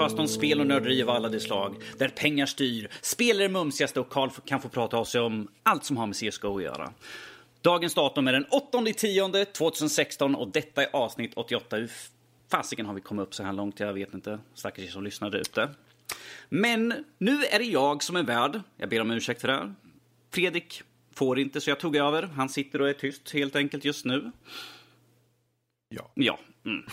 podcast om spel och nörderi av alla de slag. Där pengar styr, spel är det mumsigaste och Karl kan få prata av sig om allt som har med CSGO att göra. Dagens datum är den 8 10 2016 och detta är avsnitt 88. Hur fasiken har vi kommit upp så här långt? Jag vet inte. Stackars er som lyssnar där ute. Men nu är det jag som är värd. Jag ber om ursäkt för det. Fredrik får inte, så jag tog över. Han sitter och är tyst helt enkelt just nu. Ja. Ja. Mm.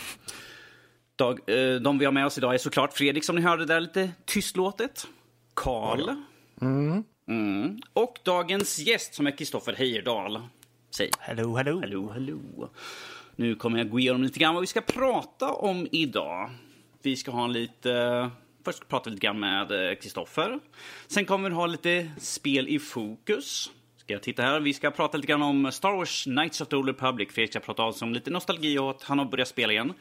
Dag, eh, de vi har med oss idag är såklart Fredrik som ni hörde där lite tystlåtet. Karl. Mm. Och dagens gäst som är Kristoffer Heyerdahl. Säg. Hello, hello. Hallå, hallå. Nu kommer jag gå igenom lite grann vad vi ska prata om idag. Vi ska ha en lite... Först prata lite grann med eh, Kristoffer. Sen kommer vi ha lite spel i fokus. Ska jag titta här. Vi ska prata lite grann om Star Wars Knights of the Old Republic. Fredrik ska prata om lite nostalgi och att han har börjat spela igen.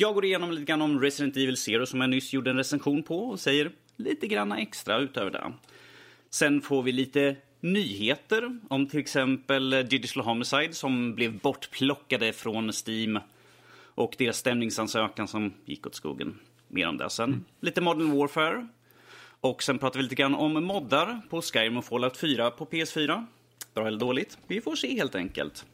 Jag går igenom lite grann om Resident Evil Zero som jag nyss gjorde en recension på och säger lite grann extra utöver det. Sen får vi lite nyheter om till exempel Digital Homicide som blev bortplockade från Steam och deras stämningsansökan som gick åt skogen. Mer om det sen. Lite Modern Warfare. Och sen pratar vi lite grann om moddar på Skyrim och Fallout 4 på PS4. Bra eller dåligt? Vi får se helt enkelt.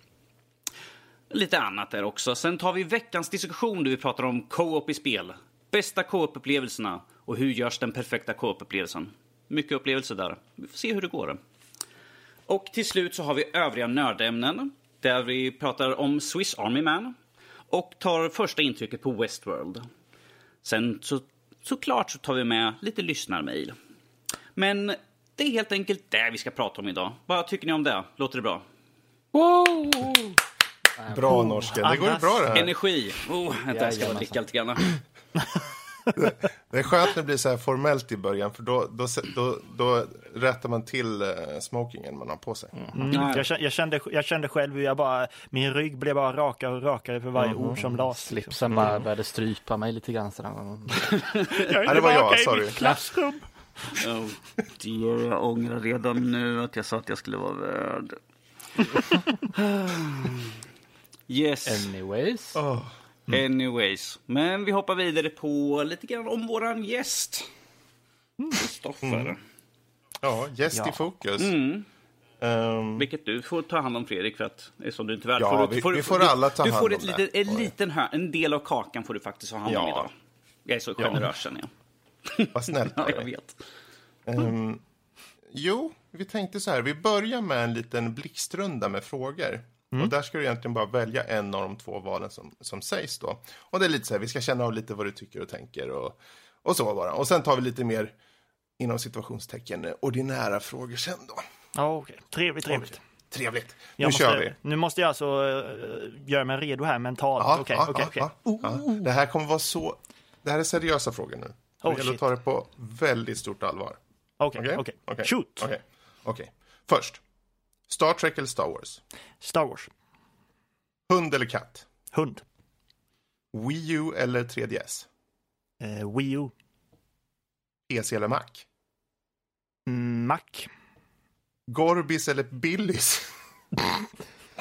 Lite annat där också. Sen tar vi veckans diskussion där vi pratar om co-op i spel. Bästa co-op-upplevelserna och hur görs den perfekta co-op-upplevelsen. Mycket upplevelser där. Vi får se hur det går. Och till slut så har vi övriga nördämnen där vi pratar om Swiss Army Man och tar första intrycket på Westworld. Sen så, såklart så tar vi med lite lyssnarmail. Men det är helt enkelt det vi ska prata om idag. Vad tycker ni om det? Låter det bra? Bra norsken, det går ju bra det här. Energi! Oh, vänta, jag ska bara dricka lite grann. Det är skönt när det blir så här formellt i början för då, då, då, då rättar man till eh, smokingen man har på sig. Mm. Jag, kände, jag, kände, jag kände själv hur jag bara, min rygg blev bara rakare och rakare för varje ord som lades. liksom. Slipsen bara började strypa mig lite grann sådär. Jag är det var jag, sorry. mitt klassrum. Oh, dear, jag ångrar redan nu att jag sa att jag skulle vara värd. Yes, Anyways. Åh, anyways. Men vi hoppar vidare på lite grann om våran gäst. Kristoffer. Ja, gäst Ja. i fokus. Mm. Ehm, Vilket du får ta hand om Fredrik för att eftersom du inte är. Ja, får du, vi- får, vi får du, alla ta du hand får ett det. litet, en liten hör, en del av kakan får du faktiskt ha hand om Ja. idag. Jag är så Ja. generös känner jag. vad snällt Ja, jag vet. Ehm, Jo, vi tänkte så här. Vi börjar med en liten blixtrunda med frågor. Och där ska du egentligen bara välja en av de två valen som, som sägs då. Och det är lite så här, vi ska känna av lite vad du tycker och tänker och, och så bara. Och sen tar vi lite mer, inom situationstecken, ordinära frågor sen då. Ja, okej. Trevligt, trevligt. Trevligt. Jag nu måste, kör vi. Nu måste jag alltså uh, göra mig redo här mentalt. Ja, Okej, ja, okej, ja, okej. ja. Det här kommer vara så... Det här är seriösa frågor nu. Det Oh, gäller att ta det på väldigt stort allvar. Okej, Okej? okej. Okej. Shoot! Okej. Okej. Först. Star Trek eller Star Wars? Star Wars. Hund eller katt? Hund. Wii U eller 3DS? Uh, Wii U. PC eller Mac? Mm, Mac. Gorbis eller Billys?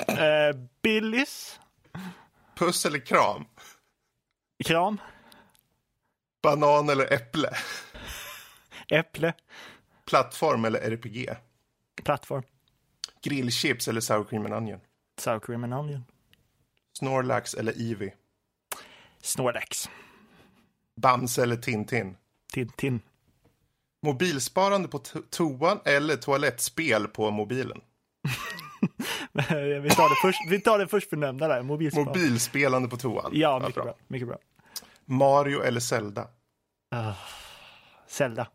Uh, Billys. Puss eller kram? Kram. Banan eller äpple? Äpple. Plattform eller RPG? Plattform. Grillchips eller sour cream and onion? Sour cream and onion. Snorlax eller Eevee? Snorlax. Bamse eller Tintin? Tintin. Mobilsparande på to- toan eller toalettspel på mobilen? vi, tar det först, vi tar det först förnämnda där. Mobilspel. Mobilspelande på toan? Ja, mycket bra. Mycket bra. Mario eller Zelda? Uh, Zelda.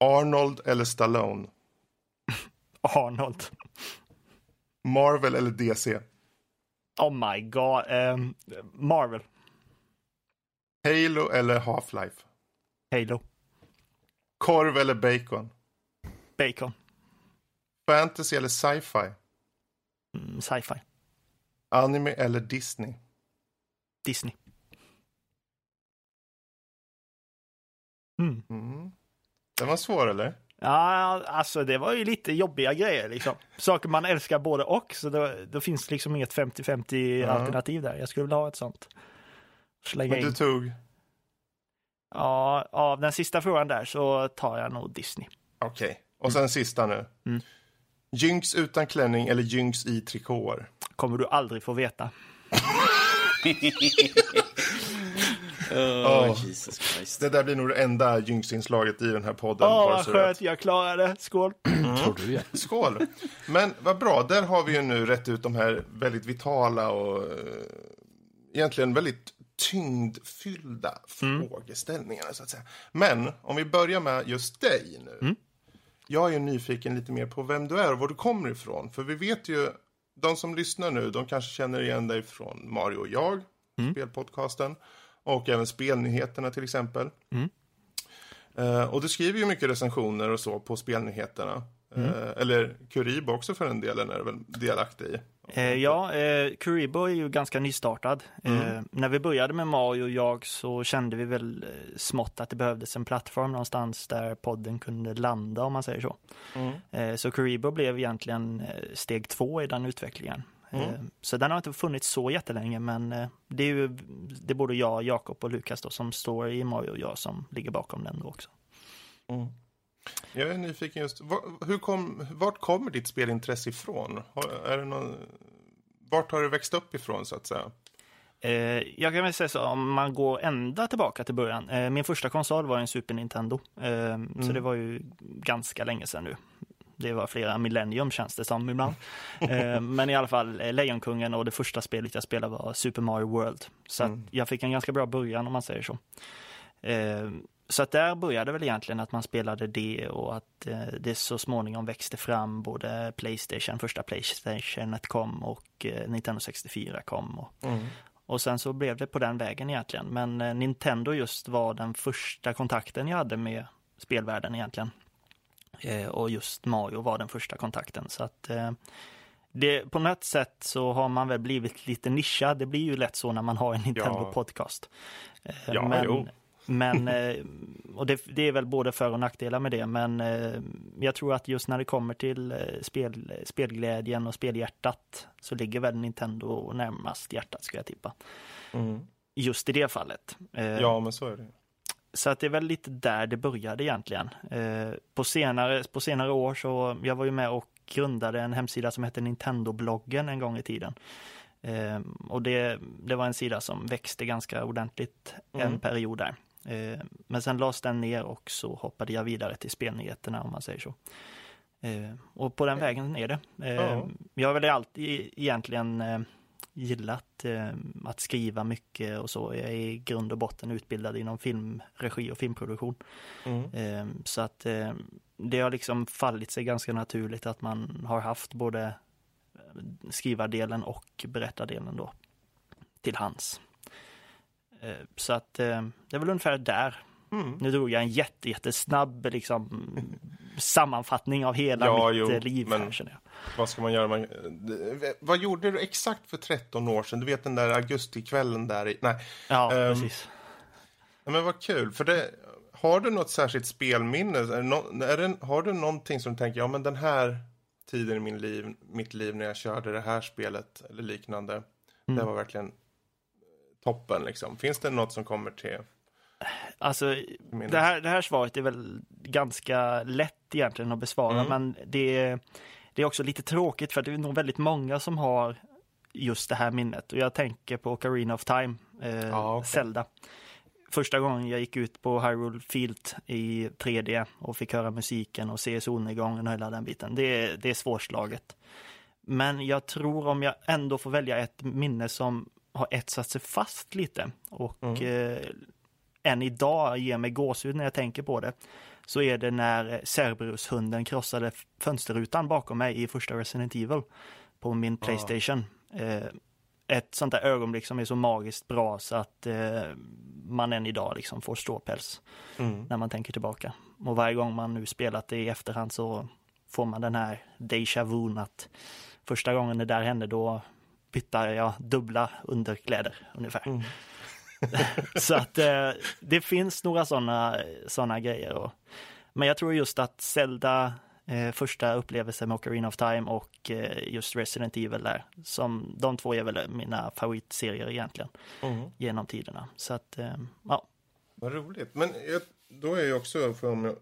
Arnold eller Stallone? Arnold. Marvel eller DC? Oh my god. Um, Marvel. Halo eller Half-Life? Halo. Korv eller bacon? Bacon. Fantasy eller sci-fi? Mm, Sci-fi. Anime eller Disney? Disney. Mm. Mm. Den var svår eller? Ja, alltså det var ju lite jobbiga grejer liksom. Saker man älskar både och, så då, då finns liksom inget 50-50 Ja. alternativ där. Jag skulle vilja ha ett sånt. Slänga Men du in. tog Ja, av den sista frågan där så tar jag nog Disney. Okej. Och sen sista nu. Mm. Jynx utan klänning eller jynx i trikåer? Kommer du aldrig få veta. Oh, Åh. Jesus Christ. Det där blir nog det enda Jynx-inslaget i den här podden. Åh, bara vad skönt, jag klarade. Skål! Tror du ja. Skål! Men vad bra, där har vi ju nu rätt ut de här väldigt vitala och eh, egentligen väldigt tyngdfyllda frågeställningarna så att säga. Men om vi börjar med just dig nu. Jag är ju nyfiken lite mer på vem du är och var du kommer ifrån. För vi vet ju, de som lyssnar nu, de kanske känner igen dig från Mario och jag, spelpodcasten. Och även spelnyheterna till exempel. Eh, och du skriver ju mycket recensioner och så på spelnyheterna. Eh, eller Kuribo också för den delen är du väl delaktig i. Eh, ja, eh, Kuribo är ju ganska nystartad. Eh, när vi började med Mario och jag så kände vi väl eh, smått att det behövdes en plattform någonstans där podden kunde landa om man säger så. Eh, så Kuribo blev egentligen eh, steg två i den utvecklingen. Eh, Så den har inte funnits så jättelänge men eh, det är ju det är både jag, Jakob och Lukas då, som står i Mario och jag som ligger bakom den då också. Jag är nyfiken just, var, hur kom, vart kommer ditt spelintresse ifrån? Har, är det någon, vart har du växt upp ifrån så att säga? Eh, jag kan väl säga så, om man går ända tillbaka till början. Eh, min första konsol var en Super Nintendo. Eh, Så det var ju ganska länge sedan nu. Det var flera millennium känns det som ibland. Eh, men i alla fall, eh, Lejonkungen och det första spelet jag spelade var Super Mario World. Så att jag fick en ganska bra början om man säger så. Eh, så att där började väl egentligen att man spelade det och att det så småningom växte fram både Playstation, första Playstationet kom och Nintendo 64 kom. Och, och sen så blev det på den vägen egentligen. Men Nintendo just var den första kontakten jag hade med spelvärlden egentligen. Eh, och just Mario var den första kontakten. Så att eh, det, på något sätt så har man väl blivit lite nischad. Det blir ju lätt så när man har en Nintendo podcast. Eh, Ja, men, jo. men och det, det är väl både för och nackdelar med det. Men jag tror att just när det kommer till spel, spelglädjen och spelhjärtat så ligger väl Nintendo närmast hjärtat skulle jag tippa. Just i det fallet. Ja, men så är det. Så att det är väl lite där det började egentligen. Eh, på, senare, på senare år så, jag var ju med och grundade en hemsida som hette Nintendo-bloggen en gång i tiden. Eh, och det, det var en sida som växte ganska ordentligt en period där. Eh, men sen lades den ner och så hoppade jag vidare till spelnyheterna om man säger så. Och på den vägen är det. Ja. Jag har väl alltid egentligen gillat eh, att skriva mycket och så. Jag är i grund och botten utbildad inom filmregi och filmproduktion. Eh, så att eh, det har liksom fallit sig ganska naturligt att man har haft både eh, skrivardelen och berättardelen då till hands. Eh, så att eh, det är väl ungefär där. Nu drog jag en jätte, jättesnabb liksom, sammanfattning av hela Ja, mitt jo, eh, liv. men- Här. Vad ska man göra? Man, vad gjorde du exakt för 13 år sedan? Du vet den där augustikvällen där i... Nej. Ja, Ehm, precis. Men vad kul. För det, har du något särskilt spelminne? Är det är det, har du någonting som du tänker, ja men den här tiden i min liv, mitt liv när jag körde det här spelet eller liknande. Det var verkligen toppen liksom. Finns det något som kommer till? Alltså, det här, det här svaret är väl ganska lätt egentligen att besvara, Mm. men det är, det är också lite tråkigt för det är nog väldigt många som har just det här minnet. Och jag tänker på Ocarina of Time, eh, Ja, okej. Zelda. Första gången jag gick ut på Hyrule Field i 3D och fick höra musiken och se solnedgången och hela den biten. Det, är- det är svårslaget. Men jag tror om jag ändå får välja ett minne som har etsat sig fast lite och eh, än idag ger mig gåshud när jag tänker på det så är det när Cerberus-hunden krossade fönsterrutan bakom mig i första Resident Evil på min Playstation. Eh, ett sånt där ögonblick som är så magiskt bra så att eh, man än idag liksom får ståpäls när man tänker tillbaka. Och varje gång man nu spelat det i efterhand så får man den här déjà vu att första gången det där hände då bytte jag dubbla underkläder ungefär. så att eh, det finns några sådana såna grejer. Och, men jag tror just att Zelda, eh, första upplevelsen med Ocarina of Time och eh, just Resident Evil där, som de två är väl mina favoritserier egentligen genom tiderna. Så att, eh, ja, Vad roligt. Men jag, då är ju också, för om, jag,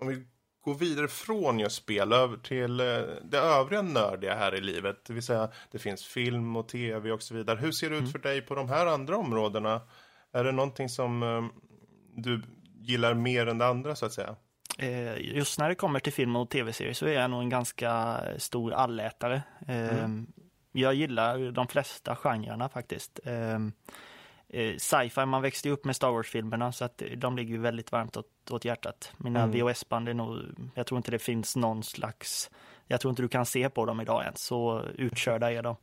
om vi går vidare från just spel över till eh, det övriga nördiga här i livet. Det vill säga, det finns film och tv och så vidare. Hur ser det ut för dig på de här andra områdena? Är det någonting som eh, du gillar mer än det andra så att säga? Eh, just när det kommer till film och tv-serier så är jag nog en ganska stor allätare. Eh, Jag gillar de flesta genrerna faktiskt. Eh, Sci-fi, man växte upp med Star Wars-filmerna så att de ligger ju väldigt varmt åt, åt hjärtat. Mina VHS-band är nog, jag tror inte det finns någon slags, jag tror inte du kan se på dem idag än, så utkörda är de.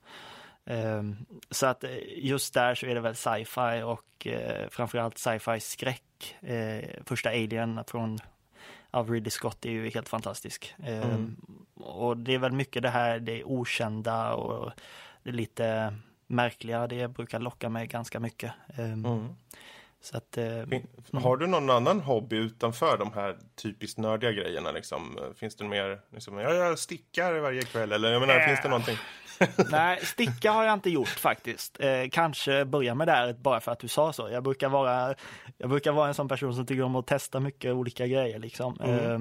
Ehm, Så att eh, just där så är det väl sci-fi och eh, framförallt sci-fi skräck. Första Alien från av Ridley Scott är ju helt fantastisk. Ehm, Och det är väl mycket det här, det okända och det lite märkliga, det brukar locka mig ganska mycket. Ehm, Så att, eh, Fin- Har du någon annan hobby utanför de här typiskt nördiga grejerna? Liksom? Finns det mer, liksom, jag stickar varje kväll eller jag menar, finns det någonting? Nej, sticka har jag inte gjort faktiskt. Eh, kanske börja med det bara för att du sa så. Jag brukar vara, jag brukar vara en sån person som tycker om att testa mycket olika grejer. Liksom. Eh,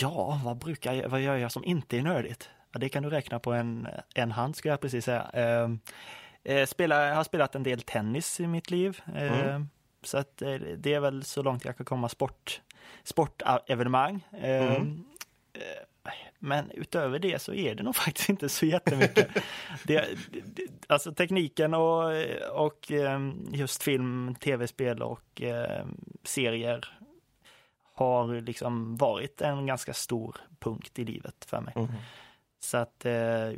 ja, vad, brukar jag, vad gör jag som inte är nördigt? Det kan du räkna på en, en hand skulle jag precis säga. Eh, eh, spela, jag har spelat en del tennis i mitt liv. Eh, Så att, eh, det är väl så långt jag kan komma sport, sportevenemang. Eh, men utöver det så är det nog faktiskt inte så jättemycket. det, det, alltså tekniken och, och eh, just film, tv-spel och serier har liksom varit en ganska stor punkt i livet för mig. Så att eh,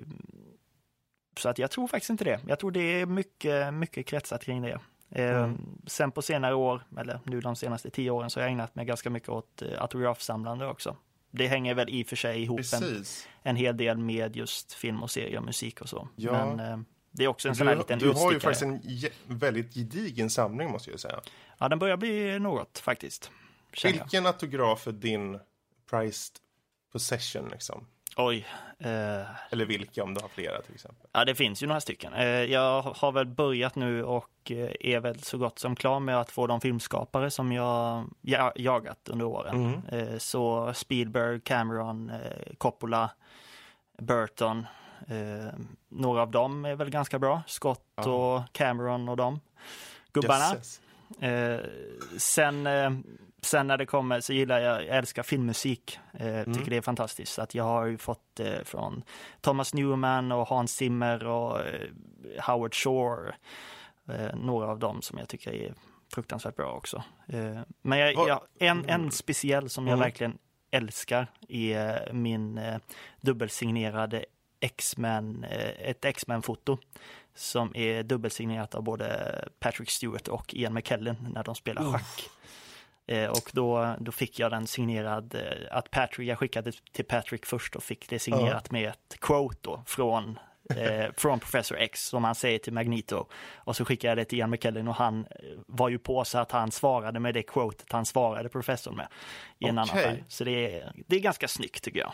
så att jag tror faktiskt inte det. Jag tror det är mycket, mycket kretsat kring det. Eh, Sen på senare år, eller nu de senaste tio åren, så har jag ägnat mig ganska mycket åt eh, autografsamlande också. Det hänger väl i och för sig ihop en, en hel del med just film och serie och musik och så. Ja. Men eh, det är också en sån här liten du har ju faktiskt en ge- väldigt gedigen samling måste jag säga. Ja, den börjar bli något faktiskt. jag. Vilken autograf är din prized possession liksom? Oj. Eh, Eller vilka om du har flera till exempel? Ja, det finns ju några stycken. Eh, Jag har väl börjat nu och eh, är väl så gott som klar med att få de filmskapare som jag ja- jagat under åren. Eh, Så Spielberg, Cameron, eh, Coppola, Burton. eh, Några av dem är väl ganska bra. Scott och Cameron och de gubbarna. Jösses. Eh, sen, sen när det kommer så gillar jag, jag älskar filmmusik. Eh, tycker det är fantastiskt. Att jag har ju fått eh, från Thomas Newman och Hans Zimmer och eh, Howard Shore. Eh, några av dem som jag tycker är fruktansvärt bra också. Eh, men jag, jag, en, en speciell som jag verkligen älskar är min eh, dubbelsignerade X-Men, ett X-Men-foto som är dubbelsignerat av både Patrick Stewart och Ian McKellen när de spelar schack. Eh, och då, då fick jag den signerad, eh, att Patrick, jag skickade till Patrick först och fick det signerat med ett quote då från, eh, från Professor X som han säger till Magneto. Och så skickade jag det till Ian McKellen och han eh, var ju på så att han svarade med det quotet han svarade professorn med i en annan Okej. färg. Så det är, det är ganska snyggt tycker jag.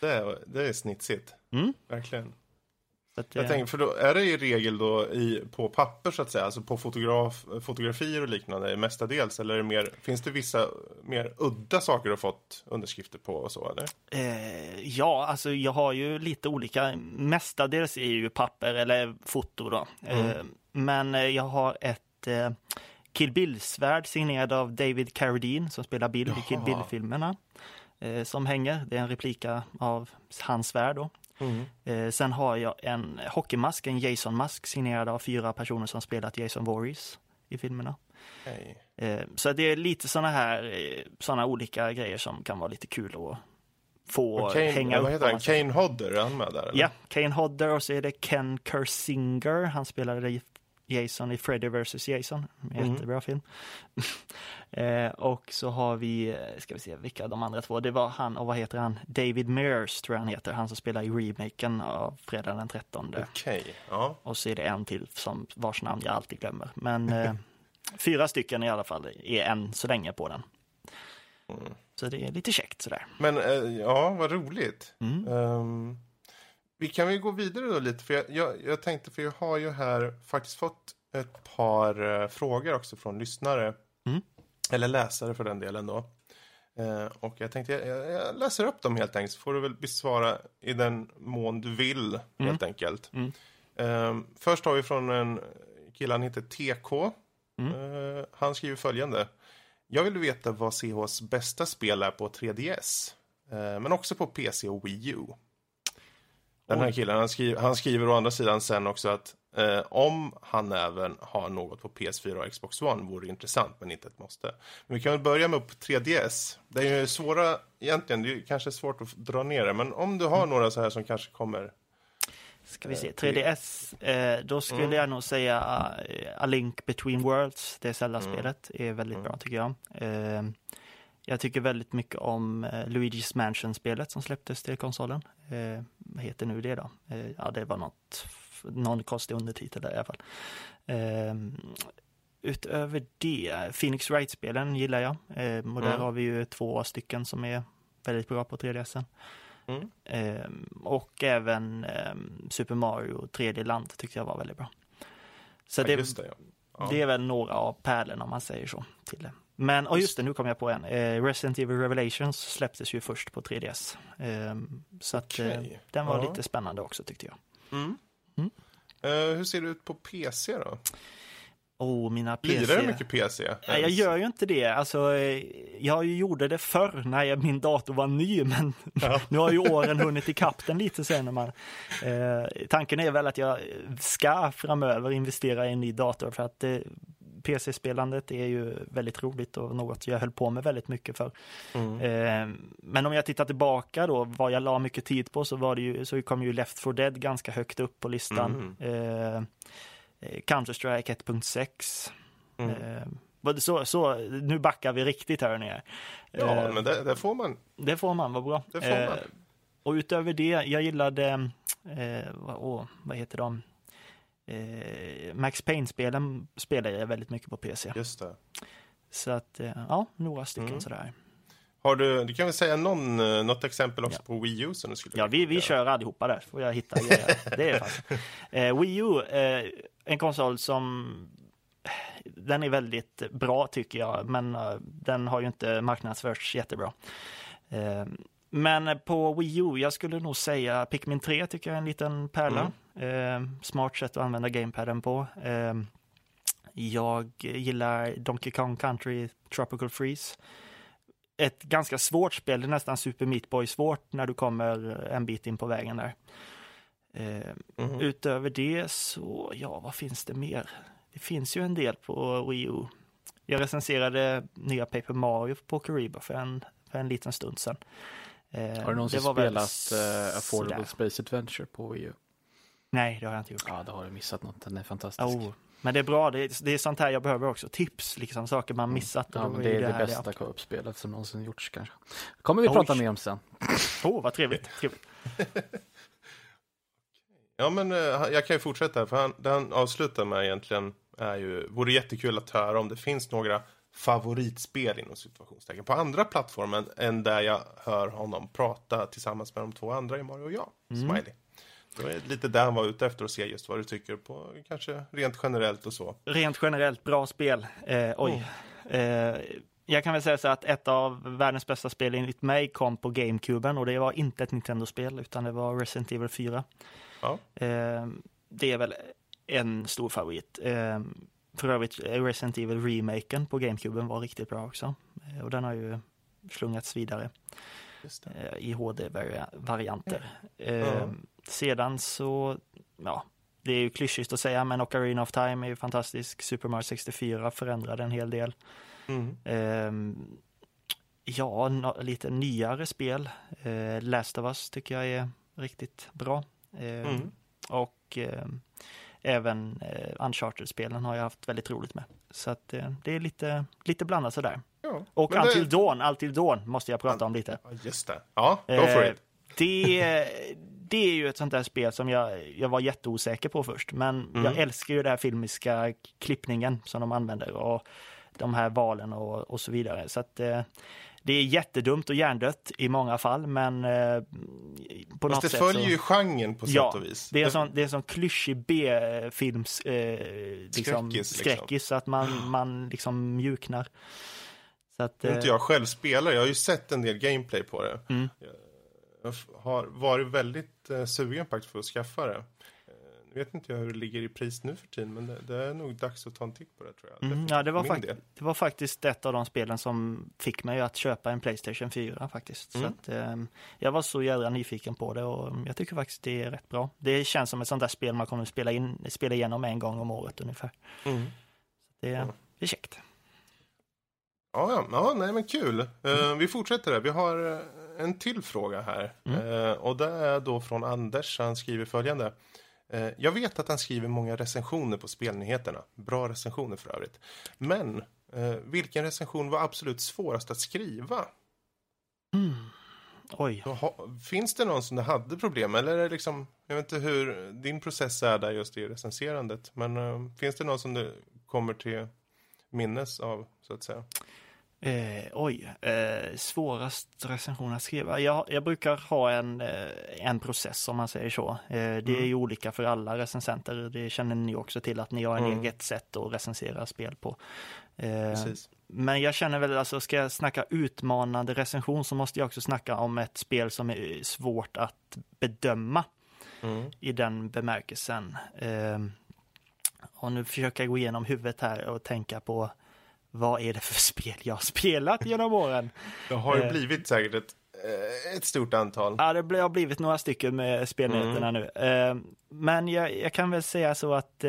Det är, det är snitsigt. Mm. Verkligen. Att, Jag tänker, för då är det i regel då i, på papper så att säga, alltså på fotograf, fotografier och liknande mestadels, eller är det mer, finns det vissa mer udda saker du har fått underskrifter på och så eller? Eh, ja, alltså jag har ju lite olika. Mestadels är ju papper eller foto då. Eh, men eh, jag har ett eh, Kill Bill-svärd signerad av David Carradine som spelar Bill i Kill Jaha. Bill-filmerna. Eh, som hänger. Det är en replika av hans svärd då. Eh, sen har jag en hockeymask, en Jason-mask signerad av fyra personer som spelat Jason Voorhees i filmerna. Nej. Eh, Så det är lite såna här, eh, såna olika grejer som kan vara lite kul att få Kane, hänga vad heter han? Kane Hodder, är han med där? Eller? Ja, Kane Hodder och så är det Ken Kersinger. Han spelade Jason i Freddy vs Jason. En Mm. Jättebra film. eh, och så har vi, eh, ska vi se vilka de andra två, det var han och vad heter han? David Mears tror jag han heter, han som spelar i remaken av Fredag den 13. Okej, ja. Och så är det en till som vars namn jag alltid glömmer. Men eh, fyra stycken i alla fall är än så länge på den. Så det är lite käckt sådär. Men eh, ja, vad roligt. Mm. Ehm, vi kan väl gå vidare då lite, för jag, jag, jag tänkte, för jag har ju här faktiskt fått ett par eh, frågor också från lyssnare. Mm. Eller läsare för den delen då. Eh, och jag tänkte jag, jag läser upp dem helt enkelt så får du väl besvara i den mån du vill helt enkelt. Mm. Eh, först har vi från en kille, han heter TK. Eh, han skriver följande. Jag vill veta vad CHs bästa spel är på 3DS. Eh, men också på PC och Wii U. Den här killen, han skriver, han skriver å andra sidan sen också att eh, om han även har något på PS4 och Xbox One vore det intressant, men inte ett måste. Men vi kan väl börja med på 3DS. Det är ju svåra, egentligen, det är ju kanske svårt att dra ner det, men om du har några så här som kanske kommer Ska vi se, 3DS, eh, då skulle Mm. jag nog säga eh, A Link Between Worlds, det Zelda-spelet, är väldigt bra tycker jag. Eh, jag tycker väldigt mycket om eh, Luigi's Mansion-spelet som släpptes till konsolen. Eh, vad heter nu det då? Eh, ja, det var något, någon konstig undertitel där i alla fall. Eh, utöver det, Phoenix Wright-spelen gillar jag. Eh, och där Mm. har vi ju två stycken som är väldigt bra på 3DSen. Mm. Ehm, och även ehm, Super Mario 3D Land tyckte jag var väldigt bra. Så Ja, det, det, ja. Ja. det är väl några av pärlorna om man säger så. Till det. Men, och just det, nu kom jag på en. Eh, Resident Evil Revelations släpptes ju först på 3DS. Ehm, så att eh, Okej. den var Ja. lite spännande också tyckte jag. Mm. Mm. Eh, hur ser det ut på PC då? Oh, mina PC. Lirar du mycket PC? Nej, jag gör ju inte det. Alltså, eh, jag gjorde det förr när min dator var ny, men Ja. nu har ju åren hunnit ikapp den lite sen. När man, eh, tanken är väl att jag ska framöver investera i en ny dator för att eh, PC-spelandet är ju väldigt roligt och något jag höll på med väldigt mycket för. Mm. Eh, men om jag tittar tillbaka då, vad jag la mycket tid på så var det ju, så kom ju Left 4 Dead ganska högt upp på listan. Eh, eh, Counter-Strike 1.6. Mm. Så, så, nu backar vi riktigt här nere. Ja, men det, det får man. det får man, vad bra. Det får man. och utöver det, jag gillade, eh, vad, åh, vad heter de? Eh, Max Payne-spelen spelar jag väldigt mycket på PC. Just det. Så att, eh, ja, några stycken Mm. sådär. Har du, du kan väl säga någon, eh, något exempel också Ja. på Wii U som du skulle Ja, vi, vi kör allihopa där, får jag hitta. Det är fast. Eh, Wii U, eh, en konsol som den är väldigt bra tycker jag, men eh, den har ju inte marknadsförts jättebra. Eh, men på Wii U, jag skulle nog säga Pikmin 3 tycker jag är en liten pärla. Eh, smart sätt att använda gamepaden på. Eh, jag gillar Donkey Kong Country Tropical Freeze. Ett ganska svårt spel, det är nästan Super Meat Boy svårt när du kommer en bit in på vägen där. Mhm. Utöver det så, ja, vad finns det mer? Det finns ju en del på Wii U. Jag recenserade nya Paper Mario på Pokeriba för en, för en liten stund sedan. Har du någonsin spelat uh, Affordable sådär. Space Adventure på Wii U? Nej, det har jag inte gjort. Ja, då har du missat något. Den är fantastisk. Oh, men det är bra, det är, det är sånt här jag behöver också. Tips, liksom saker man missat. och Ja, men det är det, här bästa co-op-spelet som någonsin gjorts kanske. kommer vi Oj. prata mer om sen. Åh, oh, vad trevligt. trevligt. Ja, men eh, jag kan ju fortsätta. För han, det han avslutar med egentligen är ju, vore jättekul att höra om det finns några favoritspel inom situationstecken på andra plattformar än där jag hör honom prata tillsammans med de två andra i Mario och jag, Smiley. Det var lite där han var ute efter att se just vad du tycker på, kanske rent generellt och så. Rent generellt, bra spel. Eh, oj. Eh, jag kan väl säga så att ett av världens bästa spel enligt mig kom på GameCuben och det var inte ett Nintendo-spel utan det var Resident Evil 4. Ja. Eh, det är väl en stor favorit. Eh, för övrigt, eh, Resident Evil remaken på GameCuben var riktigt bra också. Eh, och den har ju slungats vidare i HD-varianter. Ja. Sedan så, ja, det är ju klyschigt att säga, men Ocarina of Time är ju fantastisk. Super Mario 64 förändrade en hel del. Mm. Ehm, ja, no, lite nyare spel. Eh, Last of Us tycker jag är riktigt bra. Ehm, Mm. Och ehm, även eh, Uncharted-spelen har jag haft väldigt roligt med. Så att eh, det är lite, lite blandat sådär. Ja. Och Men det- Until Dawn, Until Dawn måste jag prata om lite. Just det. Ja, go for it. Det, det är ju ett sånt där spel som jag, jag var jätteosäker på först. Men Mm. jag älskar ju den här filmiska klippningen som de använder och de här valen och, och så vidare. Så att eh, det är jättedumt och hjärndött i många fall, men eh, på Fast något det sätt följer så... ju genren på Ja, sätt och vis. det är sån, det är sån klyschig B-films eh, liksom, Skräckis, liksom. skräckis, så att man, man liksom mjuknar. Så att, eh, inte jag själv spelare, jag har ju sett en del gameplay på det. Mm. Jag har varit väldigt eh, sugen faktiskt för att skaffa det. Eh, Nu vet inte jag hur det ligger i pris nu för tiden, men det, det är nog dags att ta en titt på det tror jag. Mm, för ja, det var, fakt- det var faktiskt ett av de spelen som fick mig att köpa en Playstation 4 faktiskt. Mm. Så att, eh, jag var så jädra nyfiken på det och jag tycker faktiskt det är rätt bra. Det känns som ett sånt där spel man kommer att spela, in, spela igenom en gång om året ungefär. Mm. Det, Ja. det är käckt. Ja, ja, ja, nej men kul. Eh, vi fortsätter där. Vi har eh, en till fråga här. Mm. Eh, och det är då från Anders. Han skriver följande. Eh, jag vet att han skriver många recensioner på spelnyheterna. Bra recensioner för övrigt. Men eh, vilken recension var absolut svårast att skriva? Oj. Så ha, finns det någon som det hade problem eller är det liksom, jag vet inte hur din process är där just i recenserandet, men eh, finns det någon som det kommer till minnes av så att säga? Eh, oj, eh, svårast recension att skriva. Jag, jag brukar ha en, eh, en process om man säger så. Eh, det är ju olika för alla recensenter. Det känner ni också till att ni har en Mm. eget sätt att recensera spel på. Eh, men jag känner väl alltså, ska jag snacka utmanande recension så måste jag också snacka om ett spel som är svårt att bedöma Mm. i den bemärkelsen. Eh, och nu försöker jag gå igenom huvudet här och tänka på vad är det för spel jag har spelat genom åren? Det har ju Eh. blivit säkert ett, eh, ett stort antal. Ja, det har blivit några stycken med spelnyheterna nu. Eh, men jag, jag kan väl säga så att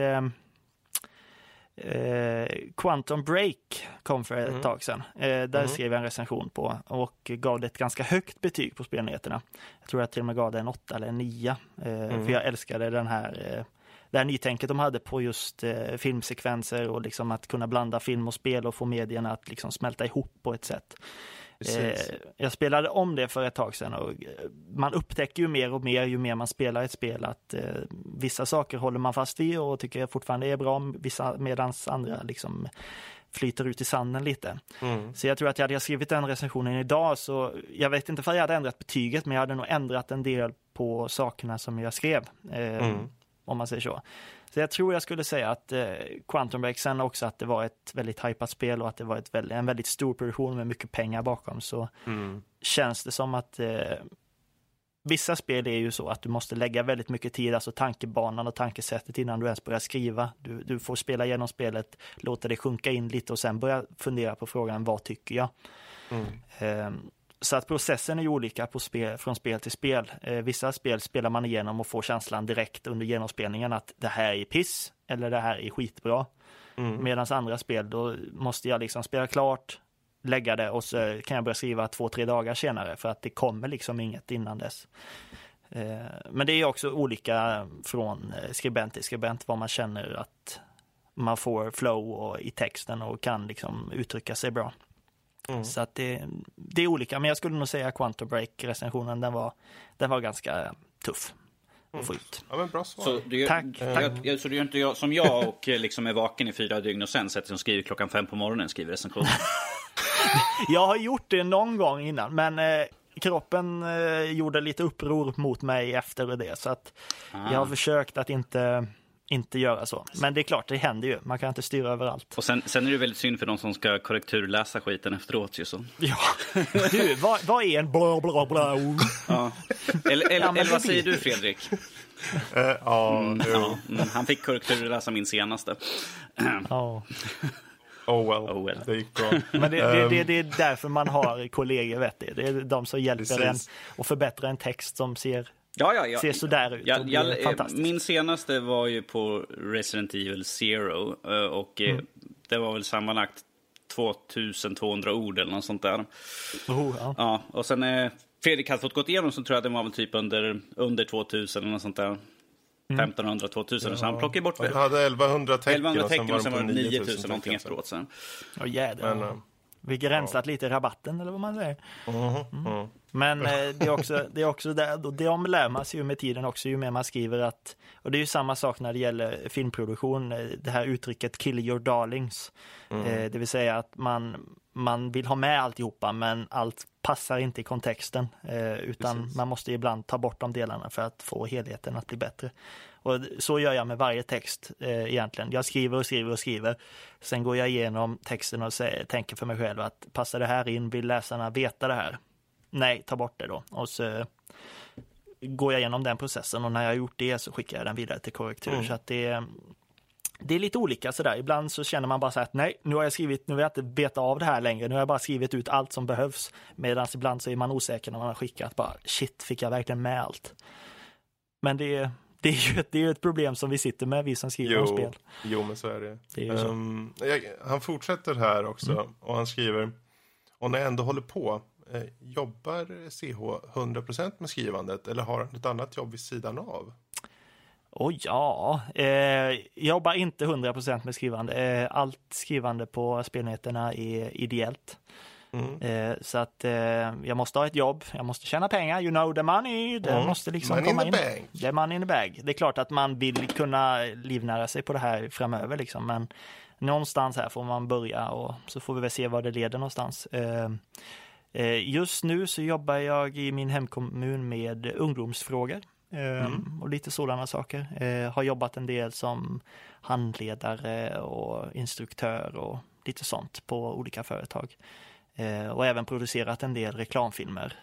Quantum Break kom för ett Mm. tag sedan. Där skrev jag en recension på och gav det ett ganska högt betyg på spelnyheterna. Jag tror jag till och med gav det en åtta eller en nia. Eh, För jag älskade den här det här nytänket de hade på just eh, filmsekvenser och liksom att kunna blanda film och spel och få medierna att liksom smälta ihop på ett sätt. Eh, jag spelade om det för ett tag sedan och eh, man upptäcker ju mer och mer ju mer man spelar ett spel att eh, vissa saker håller man fast vid och tycker fortfarande är bra, vissa medans andra liksom flyter ut i sanden lite. Mm. Så jag tror att jag hade skrivit den recensionen idag så jag vet inte för jag hade ändrat betyget men jag hade nog ändrat en del på sakerna som jag skrev. Eh, Mm. Om man säger så. Så jag tror jag skulle säga att eh, Quantum Break, sen också att det var ett väldigt hypat spel och att det var ett väldigt, en väldigt stor produktion med mycket pengar bakom så Mm. känns det som att eh, vissa spel är ju så att du måste lägga väldigt mycket tid, alltså tankebanan och tankesättet innan du ens börjar skriva. Du, du får spela igenom spelet, låta det sjunka in lite och sen börja fundera på frågan vad tycker jag? Mm. Ehm, Så att processen är ju olika spel, från spel till spel. Eh, vissa spel spelar man igenom och får känslan direkt under genomspelningen att det här är piss eller det här är skitbra. Mm. Medan andra spel, då måste jag liksom spela klart, lägga det och så kan jag börja skriva två, tre dagar senare för att det kommer liksom inget innan dess. Eh, Men det är också olika från eh, skribent till skribent vad man känner att man får flow och, i texten och kan liksom uttrycka sig bra. Mm. Så att det, det är olika, men jag skulle nog säga Quantum Break-recensionen, den var, den var ganska tuff att få ut. Ja, men bra svar. Så du, Tack, jag, tack. Jag, så du gör inte jag, som jag och eh, liksom är vaken i fyra dygn och sen sätter sig och skriver klockan fem på morgonen skriver recension. Jag har gjort det någon gång innan, men eh, kroppen eh, gjorde lite uppror mot mig efter det, så att Ah. jag har försökt att inte, inte göra så. Men det är klart, det händer ju. Man kan inte styra överallt. Och sen, sen är det väldigt synd för de som ska korrekturläsa skiten efteråt. Ju så. Ja, du, vad, vad är en bla bla bla? Ja. Eller, eller, Ja, eller vad det säger du Fredrik? Eh, ja, jo. Ja, mm, han fick korrekturläsa min senaste. Ja. Oh well. Oh well. Det gick bra. Men det, det, Ehm, det, det är därför man har kollegor, vet du. Det är de som hjälper Precis. en att förbättra en text som ser Ja, ja, ja. ser sådär ut. Jag, jag, blir eh, min senaste var ju på Resident Evil Zero eh, och eh, det var väl sammanlagt 2200 ord eller något sånt där. Oh, ja. Ja, och sen eh, Fredrik hade fått gått igenom så tror jag den var väl typ under, under 2000 eller något sånt där. 1500, 2000 så han plockade bort Ja, Du hade 1100 tecken 1100 och sen tecken var och sen var det 9000 9000 någonting efteråt sen. Åh, jädrar. Men, Vi har rensat lite i rabatten eller vad man säger. mhm, mhm. Men eh, det är också, det är också där, och det lär man sig ju med tiden också ju mer man skriver att, och det är ju samma sak när det gäller filmproduktion, eh, det här uttrycket kill your darlings. Eh, det vill säga att man, man vill ha med alltihopa men allt passar inte i kontexten. Utan Precis. man måste ibland ta bort de delarna för att få helheten att bli bättre. Och så gör jag med varje text eh, egentligen. Jag skriver och skriver och skriver. Sen går jag igenom texten och tänker för mig själv att passar det här in? Vill läsarna veta det här? Nej, ta bort det då. Och så går jag igenom den processen och när jag har gjort det så skickar jag den vidare till korrektur. Mm. Så att det, det är lite olika sådär. Ibland så känner man bara så att nej, nu har jag skrivit, nu vill jag inte beta av det här längre. Nu har jag bara skrivit ut allt som behövs. Medan ibland så är man osäker när man har skickat bara shit, fick jag verkligen med allt? Men det, det är ju ett, det är ett problem som vi sitter med, vi som skriver om Jo, spel. jo, men så är det. Det är. Ehm, jag, han fortsätter här också Mm. och han skriver Och när jag ändå håller på eh, Jobbar CH 100% med skrivandet eller har han ett annat jobb vid sidan av? Och ja, eh, jobbar inte 100% med skrivande. Eh, allt skrivande på spelnyheterna är ideellt. Mm. Eh, så att eh, jag måste ha ett jobb, jag måste tjäna pengar, you know the money, det Mm. måste liksom Money in komma the in. Det är money in the bag. Det är klart att man vill kunna livnära sig på det här framöver liksom, men någonstans här får man börja och så får vi väl se var det leder någonstans. Eh, just nu så jobbar jag i min hemkommun med ungdomsfrågor. eh, Och lite sådana saker. Eh, har jobbat en del som handledare och instruktör och lite sånt på olika företag. Och även producerat en del reklamfilmer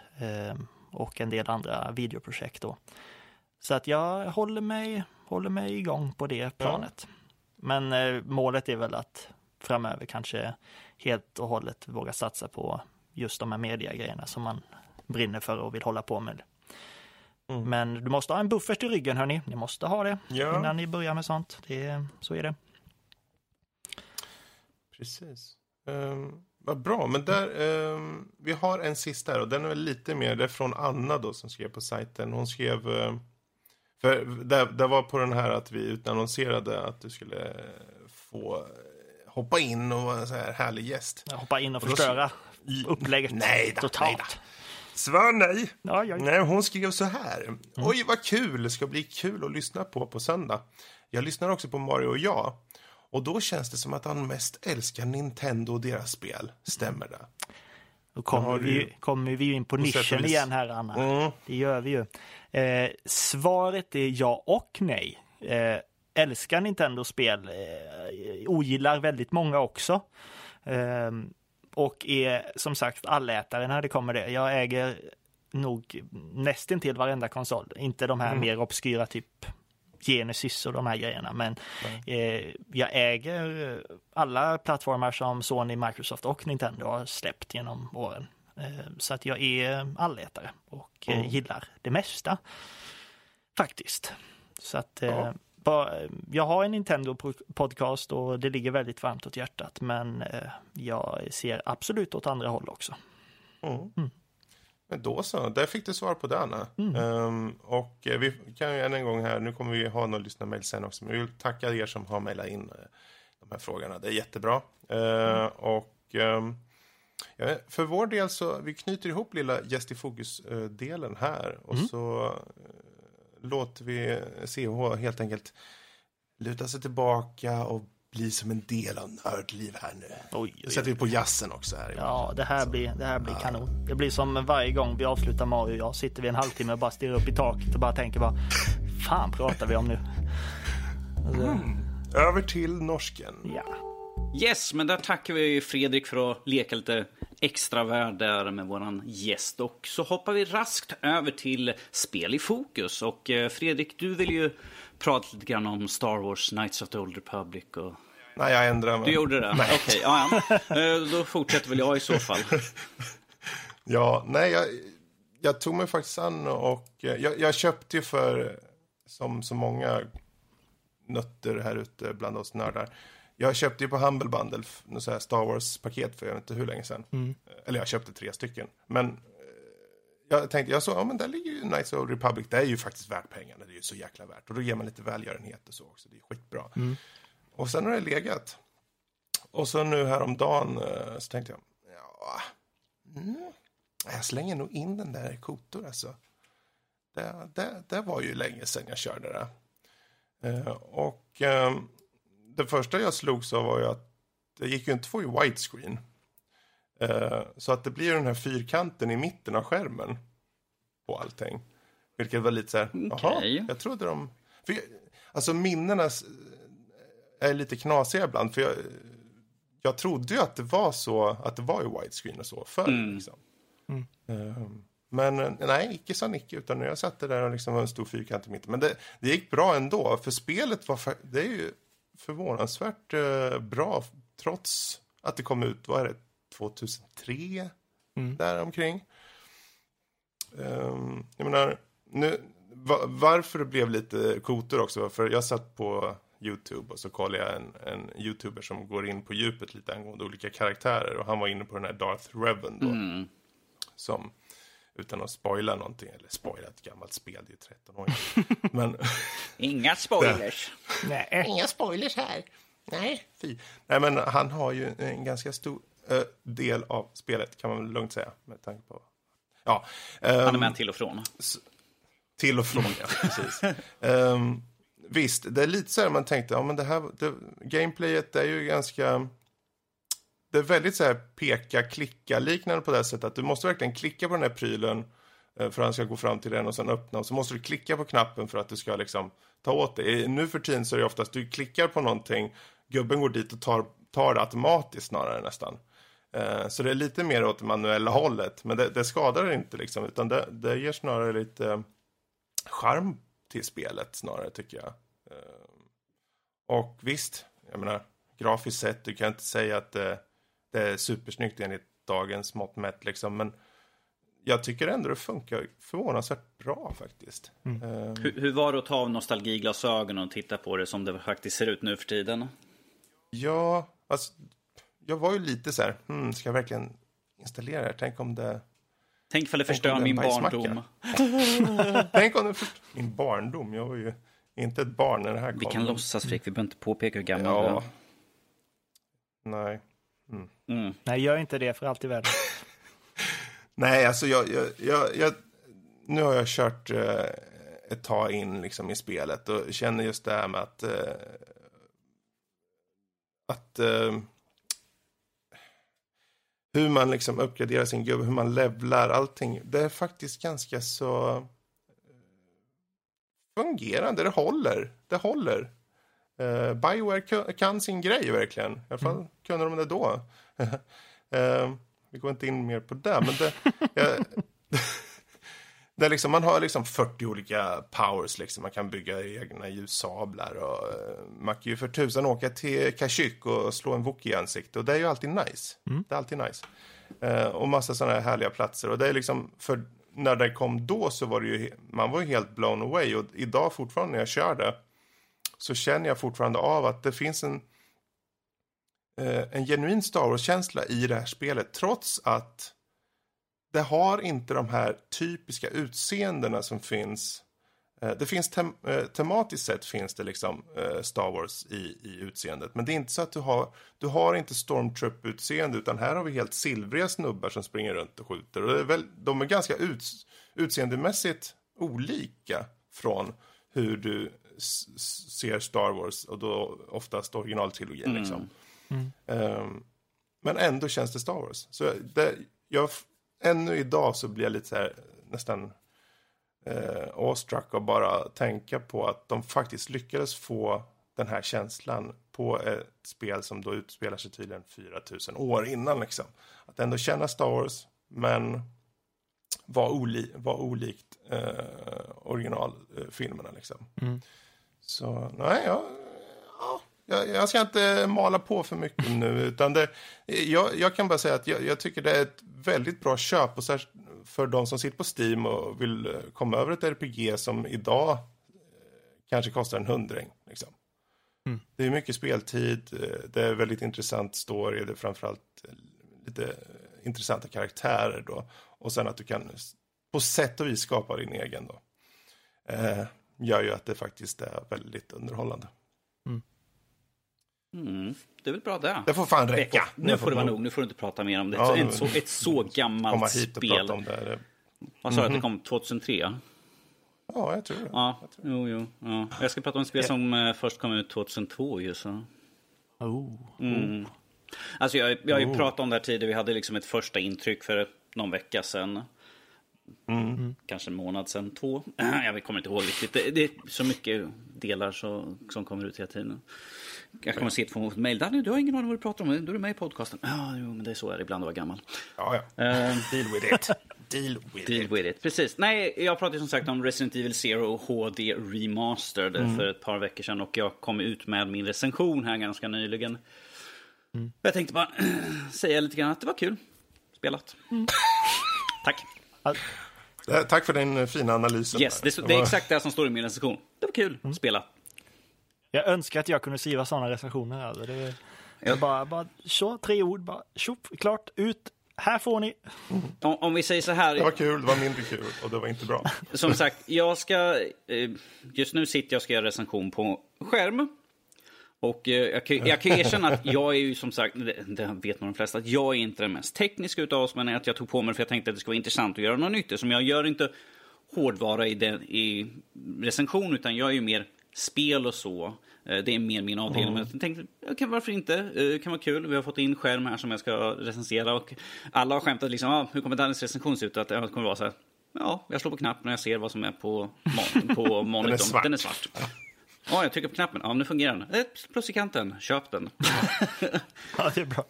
och en del andra videoprojekt då. Så att jag håller mig, håller mig igång på det planet. Men målet är väl att framöver kanske helt och hållet våga satsa på just de här mediagrejerna som man brinner för och vill hålla på med. Mm. Men du måste ha en buffert i ryggen hörni. Ni måste ha det Ja. innan ni börjar med sånt. Det, så är det. Precis. Um, vad bra, men där, ehm, vi har en sista här och den är lite mer, det är från Anna då som skrev på sajten. Hon skrev, eh, för det, det var på den här att vi utannonserade att du skulle få eh, hoppa in och vara en så här härlig gäst. Jag hoppar in och förstöra upplägget Nej då, totalt. nej Svar nej. Ja, ja. Nej, hon skrev så här. Oj, vad kul! Det ska bli kul att lyssna på på söndag. Jag lyssnar också på Mario och jag. Och då känns det som att han mest älskar Nintendo och deras spel. Stämmer det? Då kommer vi, ju- kommer vi in på nischen igen här Anna. Mm. Det gör vi ju. Eh, svaret är ja och nej. Eh, älskar Nintendo-spel, eh, ogillar väldigt många också. Eh, och är som sagt allätare när det kommer det. Jag äger nog nästintill varenda konsol. Inte de här Mm. mer obskyra typ Genesis och de här grejerna. Men eh, jag äger alla plattformar som Sony, Microsoft och Nintendo har släppt genom åren. Eh, så att jag är allätare och eh, Mm. gillar det mesta. Faktiskt. Så att eh, Ja. Jag har en Nintendo-podcast och det ligger väldigt varmt åt hjärtat. Men eh, jag ser absolut åt andra håll också. Mm. Mm. Men då så, där fick du svar på det Anna. Ehm, och eh, vi kan ju än en gång här, nu kommer vi ha några lyssnarmail sen också, men vi vill tacka er som har mejlat in eh, de här frågorna. Det är jättebra. Eh, Och ehm, ja, för vår del så, vi knyter ihop lilla Gäst i fokus-delen här och så eh, låter vi CH helt enkelt luta sig tillbaka och bli som en del av nördliv här nu. Oj, oj, sätter vi på jazzen också här. Ja, det här blir, det här blir kanon. Det blir som varje gång vi avslutar Mario och jag sitter vi en halvtimme och bara stirrar upp i taket och bara tänker bara fan pratar vi om nu? Alltså, Över till norsken. Ja. Yes, men där tackar vi Fredrik för att leka lite extra värld där med våran gäst. Och så hoppar vi raskt över till spel i fokus. Och eh, Fredrik, du vill ju prata lite grann om Star Wars, Knights of the Old Republic och... Nej, jag ändrar mig. Du gjorde det? Okej, ja, ja. Eh, Då fortsätter väl jag i så fall. Ja, nej, jag, jag tog mig faktiskt an och eh, jag, jag köpte ju för, som så många nötter här ute bland oss nördar. Jag köpte ju på Humble Bundle något så här Star Wars-paket för jag vet inte hur länge sedan. Eller jag köpte tre stycken. Men eh, jag tänkte, jag såg, ja men där ligger ju Knights of Republic. Det är ju faktiskt värt pengarna. Det är ju så jäkla värt. Och då ger man lite välgörenhet och så också. Det är skitbra. Och sen har det legat. Och så nu häromdagen eh, så tänkte jag, ja, mm, jag slänger nog in den där i kotor alltså. Det, det, det var ju länge sedan jag körde det. Eh, och eh, det första jag slogs av var ju att det gick ju inte att få i widescreen. Eh, så att det blir den här fyrkanten i mitten av skärmen på allting. Vilket var lite så här, jaha, jag trodde de... För jag, alltså minnena är lite knasiga ibland. För jag, jag trodde ju att det var så, att det var ju widescreen och så förr. Liksom. Ehm, Men eh, nej, icke sa Nicke, utan jag satt där och liksom var en stor fyrkant i mitten. Men det, det gick bra ändå, för spelet var, det är ju förvånansvärt eh, bra, trots att det kom ut, vad är det, 2003? Där omkring. Ehm, jag menar, nu, va, varför det blev lite kotor också, för jag satt på YouTube och så kollade jag en, en YouTuber som går in på djupet lite angående olika karaktärer och han var inne på den här Darth Revan då. Som, utan att spoila någonting, eller spoila ett gammalt spel, det är ju 13 år Men Inga spoilers. Nej. inga spoilers här. Nej, fy. Nej, men han har ju en ganska stor eh, del av spelet, kan man väl lugnt säga, med tanke på... Ja. Han är ehm, med till och från. Till och från, ja. Precis. Ehm, visst, det är lite så här man tänkte, ja men det här, det, gameplayet är ju ganska... Det är väldigt så här peka-klicka-liknande på det sättet att du måste verkligen klicka på den här prylen eh, för att han ska gå fram till den och sen öppna och så måste du klicka på knappen för att du ska liksom ta åt det. Nu för tiden så är det oftast du klickar på någonting, gubben går dit och tar, tar det automatiskt snarare nästan. Eh, så det är lite mer åt det manuella hållet, men det, det skadar inte liksom, utan det, det ger snarare lite eh, charm till spelet snarare tycker jag. Och visst, jag menar, grafiskt sett, du kan inte säga att det, det är supersnyggt enligt dagens mått mätt liksom, men jag tycker ändå det funkar förvånansvärt bra faktiskt. Eh, Hur, hur var det att ta av nostalgiglasögonen och titta på det som det faktiskt ser ut nu för tiden? Ja, alltså, jag var ju lite så här, hmm, ska jag verkligen installera det här? Tänk om det... Tänk ifall det förstör min barndom. Tänk om det... För... Min barndom, jag var ju inte ett barn när det här kom. Vi kan låtsas Fredrik, vi behöver inte påpeka hur gammal du Ja. är. Nej. Mm. Nej, gör inte det för allt i världen. Nej, alltså jag, jag, jag, jag nu har jag kört eh, ett tag in liksom i spelet och känner just det här med att eh, att eh, hur man liksom uppgraderar sin gubbe, hur man levlar, allting. Det är faktiskt ganska så eh, fungerande. Det håller. Det håller. Uh, Bioware kan sin grej verkligen. I alla fall kunde de det då. Eh, vi går inte in mer på det, men det... jag- det liksom, man har liksom 40 olika powers. Liksom. Man kan bygga egna ljussablar. Och, eh, man kan ju för tusan åka till Kashyyyk och slå en wok i ansiktet. Och det är ju alltid nice. Det är alltid nice. Eh, och massa sådana här härliga platser. Och det är liksom, för när det kom då så var det ju, man var ju helt blown away. Och idag fortfarande när jag kör det så känner jag fortfarande av att det finns en eh, en genuin Star Wars-känsla i det här spelet trots att det har inte de här typiska utseendena som finns. Eh, det finns tem eh, tematiskt sett finns det liksom eh, Star Wars i, i utseendet. Men det är inte så att du har, du har inte Stormtrupp-utseende utan här har vi helt silvriga snubbar som springer runt och skjuter. Och det är väl, de är ganska ut, utseendemässigt olika från hur du ser Star Wars och då oftast originaltrilogin liksom. Ehm, men ändå känns det Star Wars. Så det, jag, ännu idag så blir jag lite så här nästan eh, awestruck och bara tänka på att de faktiskt lyckades få den här känslan på ett spel som då utspelar sig tydligen 4000 år innan liksom. Att ändå känna Star Wars, men var, oli, var olikt eh, originalfilmerna liksom. Så nej, jag, ja, jag, jag ska inte mala på för mycket nu, utan det, jag, jag kan bara säga att jag, jag tycker det är ett väldigt bra köp och särskilt för de som sitter på Steam och vill eh, komma över ett RPG som idag eh, kanske kostar en hundring. Liksom. Det är mycket speltid, eh, det är väldigt intressant story, det är framförallt lite intressanta karaktärer då. Och sen att du kan på sätt och vis skapa din egen då. Eh, gör ju att det faktiskt är väldigt underhållande. Mm. Det är väl bra det. Det får fan räcka. Nu får det vara nog. Nu får du inte prata mer om det. Ja, ett, så, ett så gammalt Komma hit och spel. prata om det. det. Vad sa du att det kom 2003? Ja, jag tror det. Ja, jo, jo. Ja. Jag ska prata om ett spel som eh, först kom ut 2002 ju så. Oh. Mm. Alltså jag, jag har ju pratat om det här tidigare. Vi hade liksom ett första intryck för någon vecka sedan. Kanske en månad sedan, två. Jag kommer inte ihåg riktigt. Det, det är så mycket delar så, som kommer ut hela tiden. Jag kommer se få mejl. Danny, du har ingen aning vad du pratar om. Du är med i podcasten. Ja, jo, men det är så är det ibland att vara gammal. Ja, ja. Eh, Deal with it. Deal with Deal it. with it. Precis. Nej, jag pratade som sagt om Resident Evil Zero HD Remastered för ett par veckor sedan och jag kom ut med min recension här ganska nyligen. Jag tänkte bara säga lite grann att det var kul spelat. Tack. Eh, Tack för din eh, fina analys. Yes, det, det är exakt det som står i min recension. Det var kul spelat. Jag önskar att jag kunde skriva sådana recensioner. Alltså. Det, Ja. bara, bara så, tre ord, bara tjopp, klart, ut, här får ni. Om, om vi säger så här. Det var kul, det var mindre kul och det var inte bra. Som sagt, jag ska... eh, Just nu sitter jag och ska göra recension på skärm. Och eh, jag kan, jag kan erkänna att jag är ju som sagt, det, vet nog de flesta, att jag är inte den mest tekniska utav oss, men att jag tog på mig det för jag tänkte att det skulle vara intressant att göra något nytt. Som jag gör inte hårdvara i, den, i recension, utan jag är ju mer spel och så. Eh, Det är mer min avdelning. Men jag tänkte, okay, varför inte? Eh, Det kan vara kul. Vi har fått in skärm här som jag ska recensera. Och alla har skämtat liksom, ah, hur kommer Dannys recension se ut? Att det kommer vara så här, ja, jag slår på knappen och jag ser vad som är på, mon- på monitorn. svart. Den är svart. Ja, jag trycker på knappen. Ja, nu fungerar den. Ett plus i kanten. Köp den. Ja, det är bra.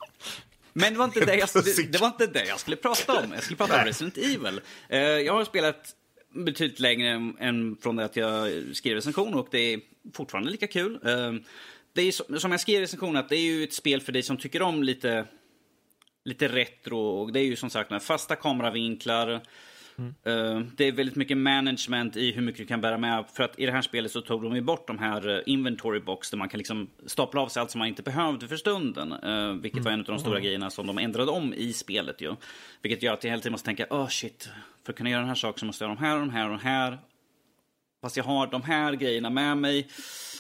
Men det var inte det jag, det, det var inte det jag skulle prata om. Jag skulle prata om Resident Evil. Eh, jag har spelat betydligt längre än- än från det att jag skrev recension och det är fortfarande lika kul. Eh, det är som- som jag skrev i recensionen, att det är ju ett spel för dig som tycker om lite, lite retro. Och det är ju som sagt några fasta kameravinklar. Eh, Det är väldigt mycket management i hur mycket du kan bära med. För att i det här spelet så tog de ju bort de här eh, inventory box där man kan liksom stapla av sig allt som man inte behövde för stunden. eh, Vilket var en av de stora grejerna som de ändrade om i spelet ju. Vilket gör att jag hela tiden måste tänka, oh shit, för att kunna göra den här saken så måste jag ha de här och de här och de här. Fast jag har de här grejerna med mig.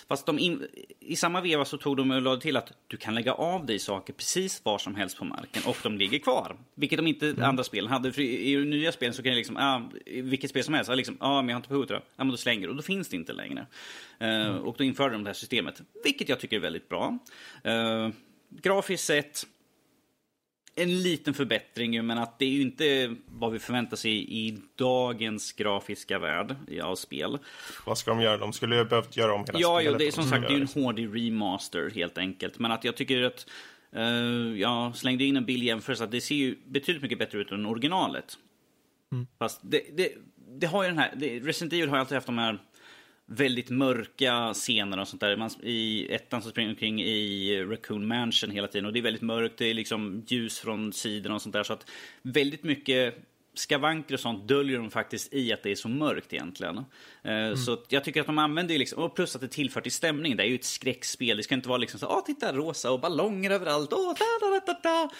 Fast de in, i samma veva så tog de och lade till att du kan lägga av dig saker precis var som helst på marken och de ligger kvar. Vilket de inte andra spelen hade. För i, i nya spel så kan jag liksom, ah, vilket spel som helst, ah, liksom, ah, men jag har inte behovet av det. Ja, men då slänger du och då finns det inte längre. Eh, Och då införde de det här systemet, vilket jag tycker är väldigt bra. Uh, grafiskt sett, en liten förbättring, ju, men att det är ju inte vad vi förväntar sig i, dagens grafiska värld av spel. Vad ska de göra? De skulle ju behövt göra om hela Ja, spelet. jo, det är som sagt det är ju en hårdig remaster helt enkelt. Men att jag tycker att eh, jag slängde in en bild jämförelse att det ser ju betydligt mycket bättre ut än originalet. Fast det, det, det har ju den här, det, Resident Evil har ju alltid haft de här väldigt mörka scener och sånt där. Man, I ettan så springer omkring i Raccoon Mansion hela tiden och det är väldigt mörkt, det är liksom ljus från sidorna och sånt där. Så att väldigt mycket skavanker och sånt döljer de faktiskt i att det är så mörkt egentligen. Eh, Så att jag tycker att de använder ju liksom, och plus att det tillför till stämningen. Det är ju ett skräckspel, det ska inte vara liksom så, åh titta rosa och ballonger överallt, åh da da da da da.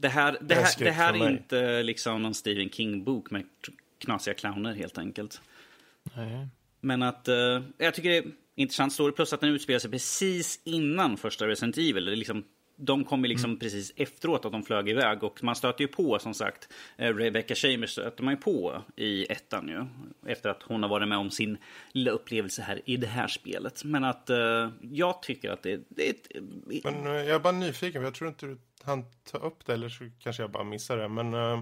Det här, det är här, det här är inte liksom någon Stephen King-bok med knasiga clowner helt enkelt. Nej. Men att eh, jag tycker det är intressant story. Plus att den utspelar sig precis innan första Resident Evil. Det är liksom, de kom ju liksom precis efteråt att de flög iväg. Och man stöter ju på, som sagt, eh, Rebecca Chambers stöter man ju på i ettan ju. Efter att hon har varit med om sin lilla upplevelse här i det här spelet. Men att eh, jag tycker att det, det är ett... Men eh, jag är bara nyfiken, för jag tror inte du han ta upp det, eller så kanske jag bara missar det. Men eh,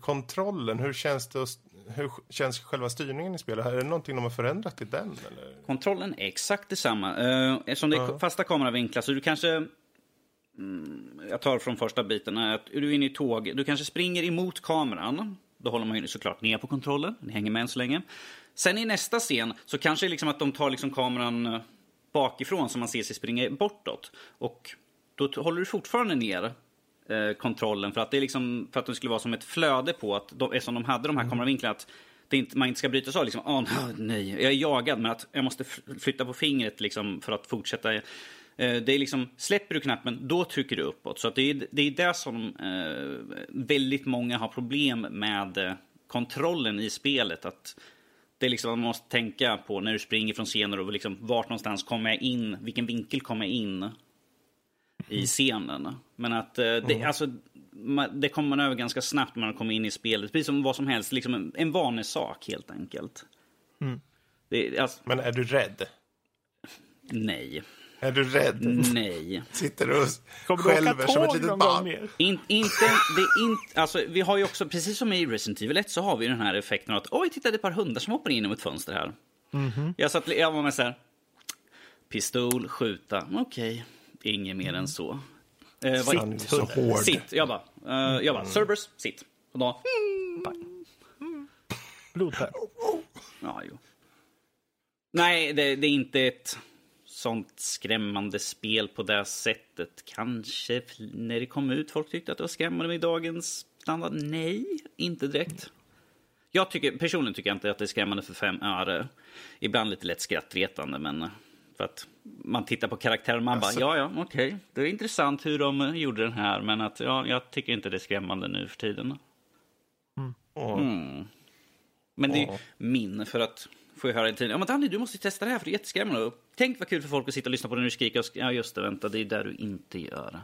kontrollen, hur känns det? att- Hur känns själva styrningen i spelet? Är det någonting de har förändrat i den? Eller? Kontrollen är exakt detsamma. Uh, eftersom det är fasta kameravinklar så du kanske... Mm, jag tar från första biten. Att du är inne i tåg. Du kanske springer emot kameran. Då håller man ju såklart ner på kontrollen. Den hänger med än så länge. Sen i nästa scen så kanske det är liksom att de tar liksom kameran eh, bakifrån så man ser sig springa bortåt. Och då håller du fortfarande ner eh, kontrollen för att det är liksom för att det skulle vara som ett flöde på att de, eftersom de hade de här kameravinklarna att det inte, man inte ska brytas av liksom, åh nej, jag är jagad men att jag måste flytta på fingret liksom för att fortsätta. Eh, det är liksom, släpper du knappen, då trycker du uppåt. Så det, är, det är där som eh, väldigt många har problem med eh, kontrollen i spelet. Att det är liksom, man måste tänka på när du springer från scener och liksom, vart någonstans kommer jag in, vilken vinkel kommer jag in i scenen. Men att eh, det, alltså, man, det kommer man över ganska snabbt när man kommer in i spelet. Precis som vad som helst, liksom en, en vanlig sak helt enkelt. Det, är- alltså, Men är du rädd? nej. Är du rädd? Nej. Sitter du och Kommer du åka skälver som ett litet barn? In, inte, det är inte, alltså, vi har ju också, precis som i Resident Evil 1, så har vi den här effekten att oj, titta det är ett par hundar som hoppar in genom ett fönster här. Jag, satt, jag var med så här, pistol, skjuta, okej, inget mer än så. Eh, vad- Han är så hård. Sitt, jag bara, uh, jag bara, Cerberus, sitt. Och då, Blodpöl. ja, jo. Nej, det, det är inte ett sånt skrämmande spel på det sättet. Kanske när det kom ut folk tyckte att det var skrämmande med dagens standard. Nej, inte direkt. Jag tycker, personligen tycker jag inte att det är skrämmande för fem öre. Ibland lite lätt skrattretande, men för att man tittar på karaktären och man Alltså- bara, ja, ja, okej. Det är intressant hur de eh, gjorde den här, men att ja, jag tycker inte det är skrämmande nu för tiden. Åh. Mm. Men det är ju Ja. min, för att får jag höra i tiden. Ja men Danny, du måste testa det här för det är jätteskrämmande. Tänk vad kul för folk att sitta och lyssna på det när du skriker. Sk- ja just det, vänta, det är där du inte gör.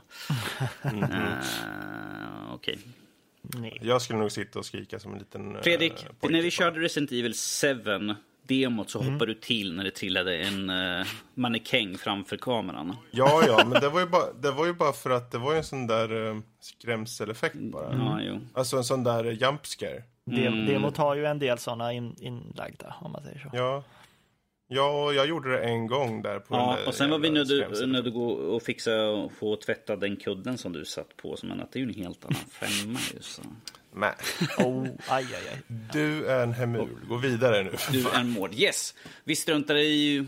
uh, Okej. Nej. Jag skulle nog sitta och skrika som en liten... eh, Fredrik, pojke när vi körde Resident Evil 7 demot så hoppade du till när det trillade en uh, mannekäng framför kameran. Ja, ja, men det var, ju bara, det var ju bara för att det var ju en sån där uh, skrämseleffekt bara. Ja, jo. Alltså en sån där jump scare. Dem- Demot har ju en del sådana in, inlagda, om man säger så. Ja. Ja, och jag gjorde det en gång där på Ja, och sen var vi nödda nödda gå och fixa och få tvätta den kudden som du satt på. Men att det är ju en helt annan femma ju. Så. Men, Oh, aj, aj, aj. du är en hemul. Gå vidare nu. Du är en mård. Yes! Vi struntar i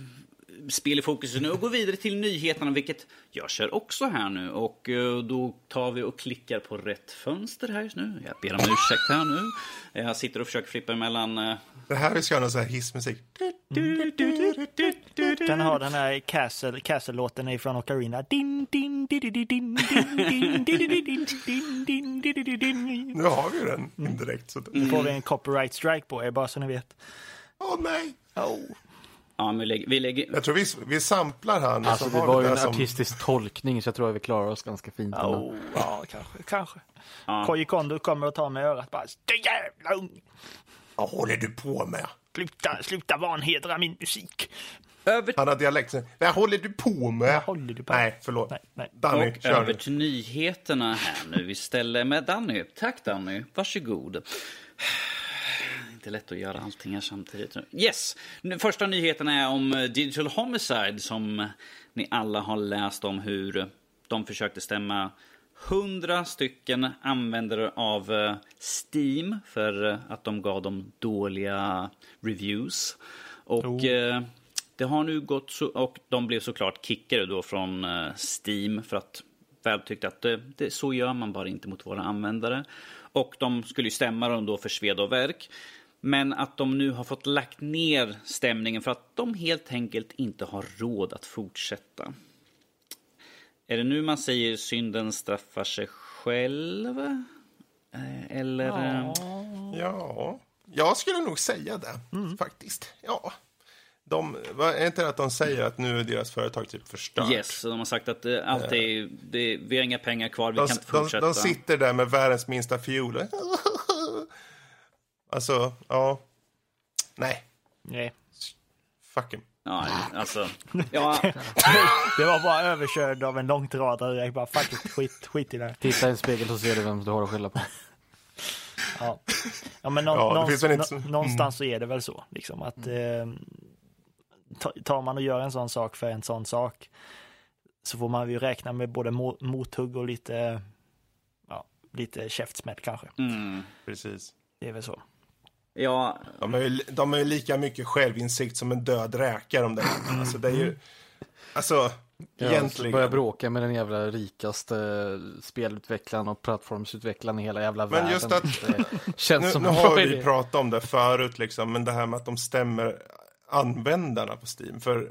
spel i fokus nu och går vidare till nyheterna, vilket jag kör också här nu. Och eh, då tar vi och klickar på rätt fönster här just nu. Jag ber om ursäkt här nu. Jag sitter och försöker flippa mellan... eh, Det här vi ska ha någon sån här hissmusik. Den har den här Castle, Castle-låten ifrån Ocarina. Din, din, di, di, di, din, din, din, di, di, di, din, din, din, di, di, di, din. Nu har vi den indirekt. Nu får vi en copyright strike på er, bara så ni vet. Åh nej! Oh. Ja, men vi lägger... Vi lägger Jag tror vi, vi samplar han. och Alltså så det var ju en som- artistisk tolkning så jag tror att vi klarar oss ganska fint. Oh, ja, kanske. kanske. Ja. Koji Kondo kommer att ta mig i örat bara. Det jävla ung! Vad håller du på med? Sluta, sluta vanhedra min musik. över, Han har dialekt. Vad håller du på med? Håller du på med? Nej, förlåt. Nej, nej. Danny, och kör över nu. till nyheterna här nu istället med Danny. Tack Danny, varsågod. Inte lätt att göra allting här samtidigt. Yes! Första nyheterna är om eh, Digital Homicide som ni alla har läst om hur de försökte stämma hundra stycken användare av eh, Steam för eh, att de gav dem dåliga reviews. Och eh, det har nu gått så, och de blev såklart kickade då från Steam för att Valve tyckte att det, det, så gör man bara inte mot våra användare. Och de skulle ju stämma dem då för sved och verk. Men att de nu har fått lagt ner stämningen för att de helt enkelt inte har råd att fortsätta. Är det nu man säger synden straffar sig själv? Eh, Eller? eh, Ja, jag skulle nog säga det faktiskt. Ja. De, är inte det att de säger att nu är deras företag typ förstört? Yes, så de har sagt att eh, allt är, det, vi har inga pengar kvar, vi De, kan inte de, fortsätta. de sitter där med världens minsta fiol. Alltså, ja. Nej, Nej. fuck him. Ja, alltså. Ja, Det var bara överkörd av en långtradare. Jag bara fuck it, skit, skit i det. Titta i en spegel så ser du vem du har att skylla på. Ja, ja men nå- Ja, någonstans, inte så- nå- någonstans så är det väl så. Liksom, att, eh, ta- tar man och gör en sån sak för en sån sak så får man ju räkna med både mo- mothugg och lite, ja, lite käftsmäll kanske. mm, Precis. Det är väl så. Ja, De har, ju, de har ju lika mycket självinsikt som en död räka de där. Alltså det är ju... Alltså, Ja, egentligen. Börja bråka med den jävla rikaste spelutvecklaren och plattformsutvecklaren i hela jävla Men världen. just att- Det känns Nu, som nu har vi pratat om det förut, liksom, men det här med att de stämmer användarna på Steam. För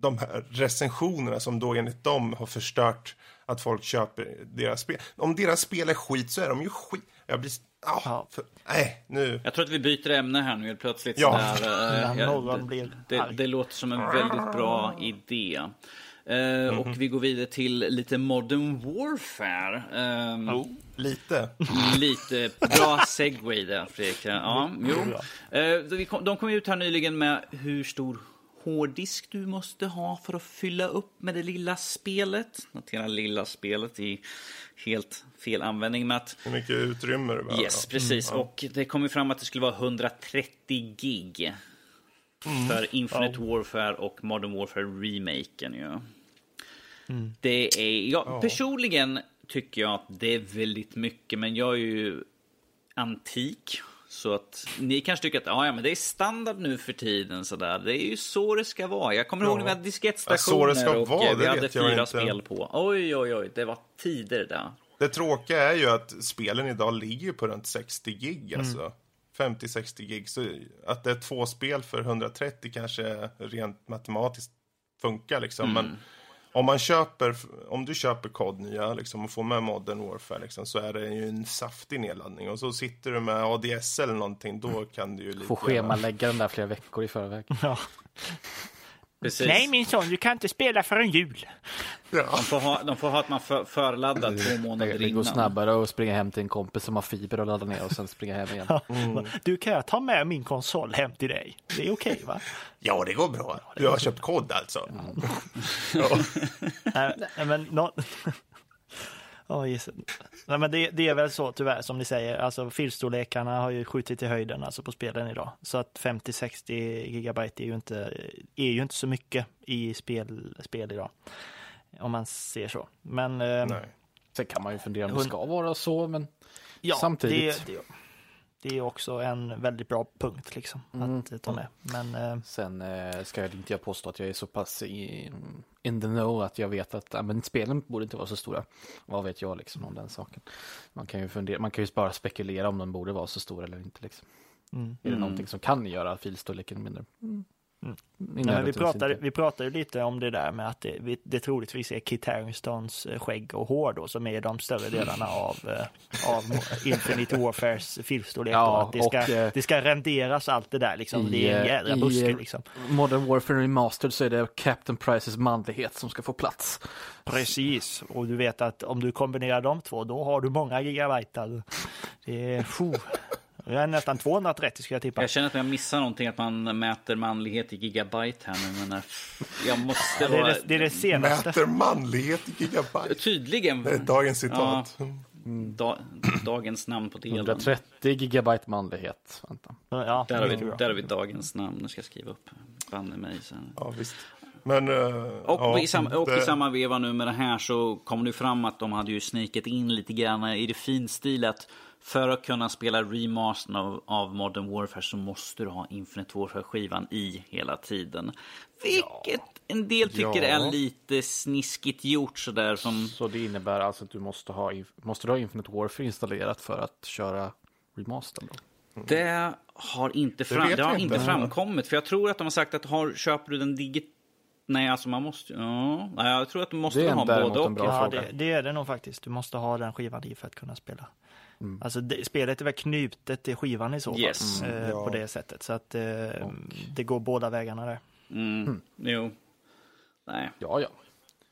de här recensionerna som då enligt dem har förstört att folk köper deras spel. Om deras spel är skit så är de ju skit. Jag blir... Ah, Ja. för, nej, nu. jag tror att vi byter ämne här nu helt plötsligt. Ja. Sådär, eh, När ja, någon det, blir det, det låter som en väldigt bra idé. Eh, Och vi går vidare till lite Modern Warfare. Ehm, Lite. Lite bra segway där, Fredrik. Ja, jo. Eh, de kom ut här nyligen med hur stor hårddisk du måste ha för att fylla upp med det lilla spelet. Notera lilla spelet i helt fel användning. Med att, Hur mycket utrymme det behöver. yes, precis. Och det kom ju fram att det skulle vara 130 gig. För Infinite Warfare och Modern Warfare remaken ju. Det är, ja, Personligen tycker jag att det är väldigt mycket, men jag är ju antik. Så att ni kanske tycker att ja, ja, men det är standard nu för tiden. Så där. Det är ju så det ska vara. Jag kommer ihåg när vi hade Ja, diskettstationer det ska och vara, vi det hade fyra inte. spel på. Oj, oj, oj, det var tider där. Det tråkiga är ju att spelen idag ligger på runt 60 gig, Mm. alltså. 50-60 gig. Så att det är två spel för 130 kanske rent matematiskt funkar liksom. Mm. Men om man köper, om du köper kod nya liksom, och får med Modern Warfare liksom, så är det ju en saftig nedladdning. Och så sitter du med ADS eller någonting, då kan du ju lite Får schemalägga den där flera veckor i förväg. Ja. Precis. Nej min son, du kan inte spela förrän jul. Ja. De får ha, de får ha att man för, förladdar två månader det går innan. snabbare att springa hem till en kompis som har fiber och ladda ner och sen springa hem igen. Mm. Du kan jag ta med min konsol hem till dig? Det är okej va? ja, det går bra. Du har köpt kod alltså. Mm. Ja. Men nå... Åh, Jesus. Nej, men det, det är väl så tyvärr som ni säger. Alltså filstorlekarna har ju skjutit i höjden alltså på spelen idag. Så att 50-60 gigabyte är ju inte, är ju inte så mycket i spel, spel idag. Om man ser så. Men eh, Nej. Sen kan man ju fundera om det ska vara så, men ja, samtidigt. Det, det, det är också en väldigt bra punkt liksom Mm. att ta med. Men eh, Sen eh, ska jag inte jag påstå att jag är så pass i, in the know att jag vet att ja, men spelen borde inte vara så stora. Vad vet jag liksom om den saken. Man kan ju fundera, man kan ju bara spekulera om de borde vara så stora eller inte. Liksom. mm. Är det Mm. någonting som kan göra filstorleken mindre? Mm. Mm. Men vi, inte. vi pratar ju lite om det där med att det, vi- det troligtvis är Kit Haringtons eh, skägg och hår då som är de större delarna av, eh, av Infinite Warfares filstorlek. Ja, att det ska, och, eh, det ska renderas allt det där liksom. i, det är en jädra buske liksom. Modern Warfare Remastered så är det Captain Prices manlighet som ska få plats. Precis, och du vet att om du kombinerar de två då har du många gigabyte. alltså. Det är, är nästan 230 ska jag tippa. Jag känner att jag missar någonting, att man mäter manlighet i gigabyte här nu. Men eh, jag måste Ja, det, är vara... det, det är det senaste. Mäter manlighet i gigabyte. Tydligen. Det är dagens citat. Da, dagens namn på delen. 130 gigabyte manlighet. Vänta. Ja, Där har, vi, där har vi dagens namn. Nu ska jag skriva upp. Banne mig sen. Ja, visst. Men... eh, Och, ja, i, sam, och det- i samma veva nu med det här så kom det fram att de hade ju snikat in lite grann i det finstilat. För att kunna spela remastern av, av Modern Warfare så måste du ha Infinite Warfare-skivan i hela tiden. Vilket en del tycker Ja. är lite sniskigt gjort sådär som... Så det innebär alltså att du måste ha, måste du ha Infinite Warfare installerat för att köra remastern då? Det har inte, fram, vet det har inte framkommit. För jag tror att de har sagt att har, köper du den digit... Nej, alltså man måste... Ja, nej, jag tror att du måste ha både och. Ja, det, det är det nog faktiskt. Du måste ha den skivan i för att kunna spela. Mm. Alltså det, spelet är väl knutet till skivan i så fall. Yes. eh, Ja. På det sättet. Så att eh, det går båda vägarna där. Mm. Jo. Nej. Ja, ja.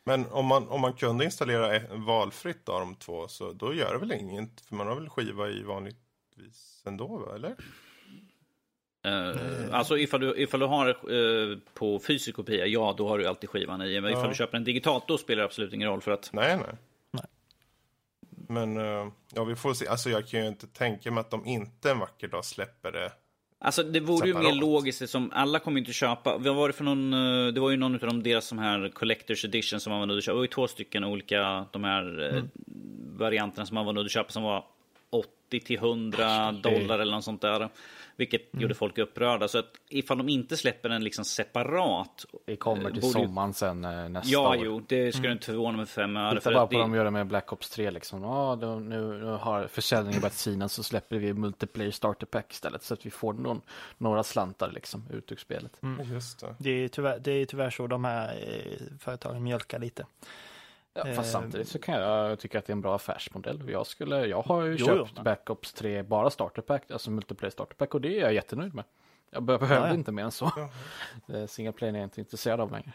Men om man, om man kunde installera ett- valfritt av de två så då gör det väl inget? För man har väl skiva i vanligtvis ändå, eller? Uh, alltså ifall du, ifall du har eh, på fysisk kopia, ja då har du alltid skivan i. Men ifall Ja. du köper en digitalt då spelar det absolut ingen roll för att Nej, nej. Nej. Men eh, ja, vi får se. Alltså jag kan ju inte tänka mig att de inte en vacker dag släpper det. Alltså det vore ju mer Separat. logiskt som alla kommer inte köpa. Vad var det för någon? Det var ju någon av de deras som här collectors edition som man var nöjd att köpa. Det var ju två stycken olika de här eh, varianterna som man var nöjd att köpa som var 80 till 100 dollar eller något sånt där. Vilket gjorde folk upprörda. Så att ifall de inte släpper den liksom separat. Det kommer eh, till borde sommaren sen eh, nästa Ja, år. jo, det skulle inte förvåna mig för fem öre. Titta bara på det- vad de gör med Black Ops 3 liksom. Ja, då, nu, nu har försäljningen börjat sina så släpper vi multiplayer starter pack istället. Så att vi får någon, några slantar liksom ut ur spelet. Just det. Det är tyvärr, det är tyvärr så de här eh, företagen mjölkar lite. Ja, Eh, fast samtidigt så kan jag tycka att det är en bra affärsmodell. Jag, skulle, jag har ju Jo, köpt jo. Black Ops 3 bara starter pack, alltså multiplayer starter pack och det är jag jättenöjd med. Jag be- behövde Ja, ja. inte mer än så. Eh, Single player är jag inte intresserad av längre.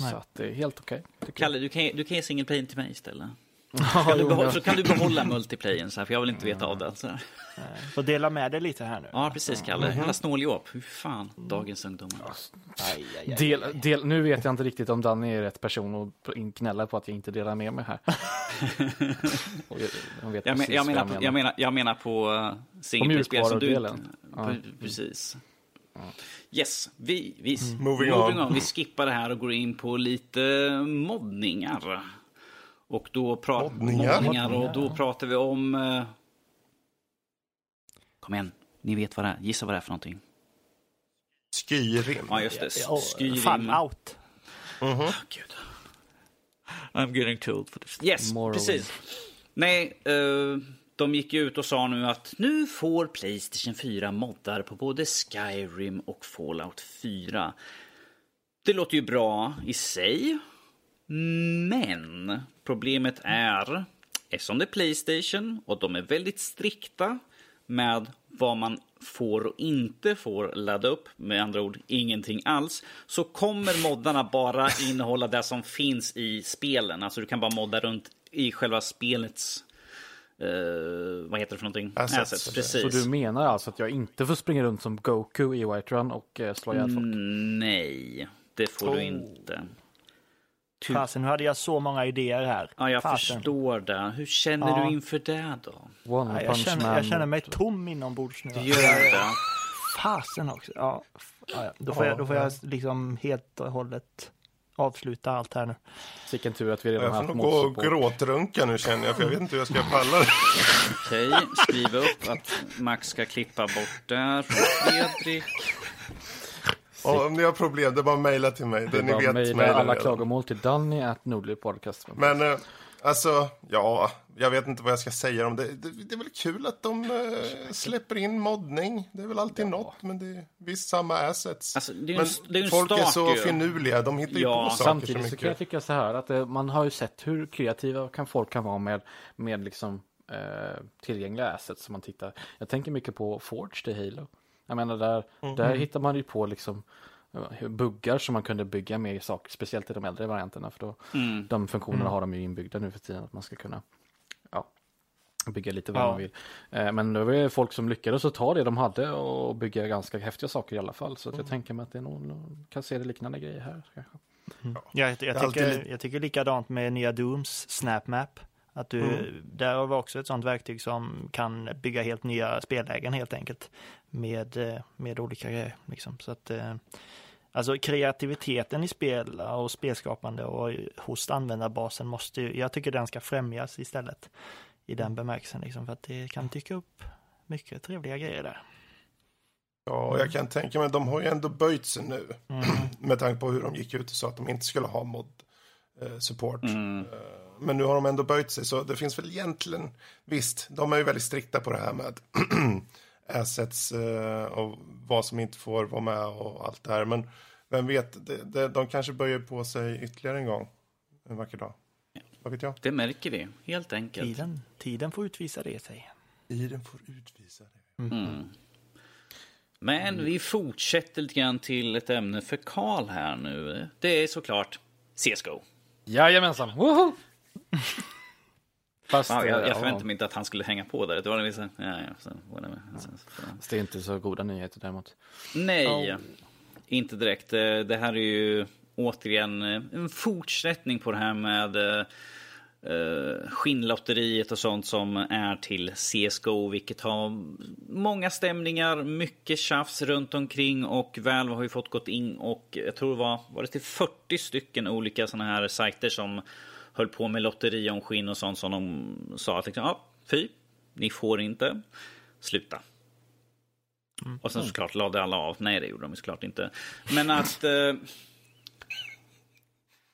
Nej. Så att det är helt okej. jag. Kalle, du kan, du kan ge single play till mig istället. Kan du jo, behålla, så kan du behålla multiplayern, så här, för jag vill inte veta av det. Så här. Får dela med dig lite här nu. Ja, precis, Kalle. Jävla snåljåp. Hur fan, dagens ungdomar. Aj, aj, aj. Del, del, nu vet jag inte riktigt om Danny är rätt person att gnälla på att jag inte delar med mig här. Jag, men, menar, på, jag, menar, jag menar på som du... mjukvarudelen. Ja. Pre- Precis. Yes, vi, vi, Moving on. Vi skippar det här och går in på lite moddningar. Och då pratar Moddningar? och då pratar vi om... eh, Kom igen, ni vet vad det är. Gissa vad det är för någonting. Skyrim. Ja, just det. Skyrim. Fallout. Mhm. Åh, Gud. I'm getting too old for this. Yes, Morrowind. precis. Nej, eh, de gick ut och sa nu att nu får Playstation 4 moddar på både Skyrim och Fallout 4. Det låter ju bra i sig. Men problemet är, eftersom det är Playstation och de är väldigt strikta med vad man får och inte får ladda upp, med andra ord ingenting alls, så kommer moddarna bara innehålla det som finns i spelen. Alltså du kan bara modda runt i själva spelets, eh, vad heter det för någonting? Assets. Precis. Så du menar alltså att jag inte får springa runt som Goku i White Run och eh, slå ihjäl folk? Mm, Nej, det får du Oh. inte. Ty- Fasen, nu hade jag så många idéer här. Ja, jag Fasen. förstår det. Hur känner Ja. du inför det då? One Ja, jag, punch känner, man. jag känner mig tom inombords nu. Du gör det? Fasen också. Ja, ja, ja. Då får, jag, då får jag liksom helt och hållet avsluta allt här nu. Vilken tur att vi redan Jag haft får nog gå och gråtrunka nu känner jag, för jag vet inte hur jag ska palla det. Okej, skriv upp att Max ska klippa bort där från Fredrik. Och om ni har problem, det är bara att mejla till mig. Det Det ni vet mejla alla redan. klagomål till Danny at Nordlypodcast. Men eh, alltså, ja, jag vet inte vad jag ska säga om det. Det, det är väl kul att de eh, släpper in moddning. Det är väl alltid något, men det är visst samma assets. Alltså, det är ju men en- det är ju en folk är så ju. finurliga, de hittar ju Ja, på saker Samtidigt så mycket. kan jag tycka så här att eh, man har ju sett hur kreativa kan folk kan vara med, med liksom eh, tillgängliga assets som man tittar. Jag tänker mycket på Forge i Halo. Jag menar där, Mm. där hittar man ju på liksom eh, buggar som man kunde bygga med saker, speciellt i de äldre varianterna för då Mm. de funktionerna har de ju inbyggda nu för tiden att man ska kunna ja, bygga lite vad Ja. man vill. Eh, Men det var ju folk som lyckades att ta det de hade och bygga ganska häftiga saker i alla fall. Så att jag tänker mig att det är nog, kan se det liknande grejer här. Kanske. Jag, jag, är alltid tycker, jag tycker likadant med nya Dooms SnapMap. Att du, Mm. Där var också ett sånt verktyg som kan bygga helt nya spellägen helt enkelt. Med, eh, med olika grejer. Liksom. Så att, eh, alltså kreativiteten i spel och spelskapande och hos användarbasen måste ju, jag tycker den ska främjas istället. I den bemärkelsen liksom, för att det kan dyka upp mycket trevliga grejer där. Ja, och jag kan tänka mig, de har ju ändå böjt sig nu. Mm. Med tanke på hur de gick ut och sa att de inte skulle ha mod eh, support. Mm. Men nu har de ändå böjt sig, så det finns väl egentligen, visst, de är ju väldigt strikta på det här med assets eh, och vad som inte får vara med och allt det här. Men vem vet, det, de kanske böjer på sig ytterligare en gång en vacker dag. Vad vet jag? Det märker vi, helt enkelt. Tiden, tiden får utvisa det sig. Tiden får utvisa det. Mm. Men vi fortsätter lite grann till ett ämne för Karl här nu. Det är såklart CSGO. Jajamensan! Woho! Fast, Ja, jag, jag förväntade mig inte att han skulle hänga på där. Det var liksom, ja, ja, så, whatever. Fast det är inte så goda nyheter däremot. Nej, inte direkt. Eh, Det här är ju återigen eh, en fortsättning på det här med eh, skinnlotteriet och sånt som är till CSGO, vilket har många stämningar, mycket tjafs runt omkring och Valve har ju fått gått in och jag tror det var, var det till 40 stycken olika sådana här sajter som höll på med lotteri om skinn och sånt som de sa att liksom, ja, fy, ni får inte, sluta. Och sen såklart lade alla av. Nej, det gjorde de såklart inte. Men att... Eh,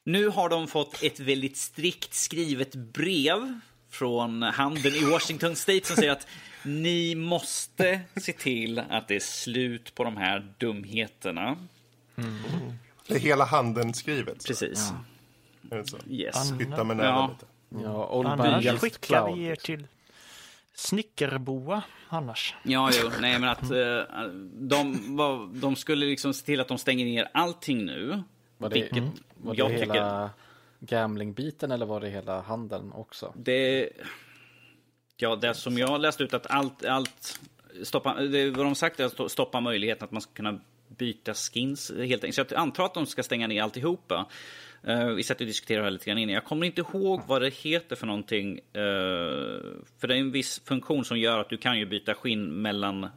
nu har de fått ett väldigt strikt skrivet brev från handeln i Washington State som säger att ni måste se till att det är slut på de här dumheterna. Det är hela handen skrivet. Precis. Är det så? Yes. Hytta med näven Ja. lite. Ja, by Annars skickar vi er liksom. till Snickerboa annars. Ja, jo, nej men att eh, de, de skulle liksom se till att de stänger ner allting nu. Var det, Vilket var det jag hela tycker... gambling-biten eller var det hela handeln också? Det... Ja, det som jag har läst ut att allt, allt stoppa, det, vad de sagt är att stoppa möjligheten att man ska kunna byta skins helt enkelt. Så jag antar att de ska stänga ner alltihopa. Uh, vi satt och diskuterade lite grann innan. Jag kommer inte ihåg vad det heter för någonting. Uh, för det är en viss funktion som gör att du kan ju byta skinn mellan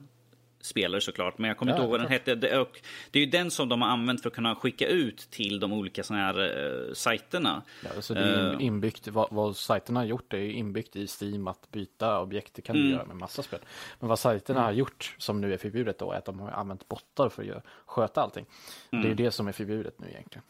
spelare såklart. Men jag kommer ja, inte ihåg vad den hette. Det, och det är ju den som de har använt för att kunna skicka ut till de olika såna här uh, sajterna. Ja, så det är inbyggt, vad, vad sajterna har gjort är inbyggt i Steam att byta objekt. Det kan du mm. göra med massa spel. Men vad sajterna mm. har gjort, som nu är förbjudet då, är att de har använt bottar för att sköta allting. Mm. Det är ju det som är förbjudet nu egentligen.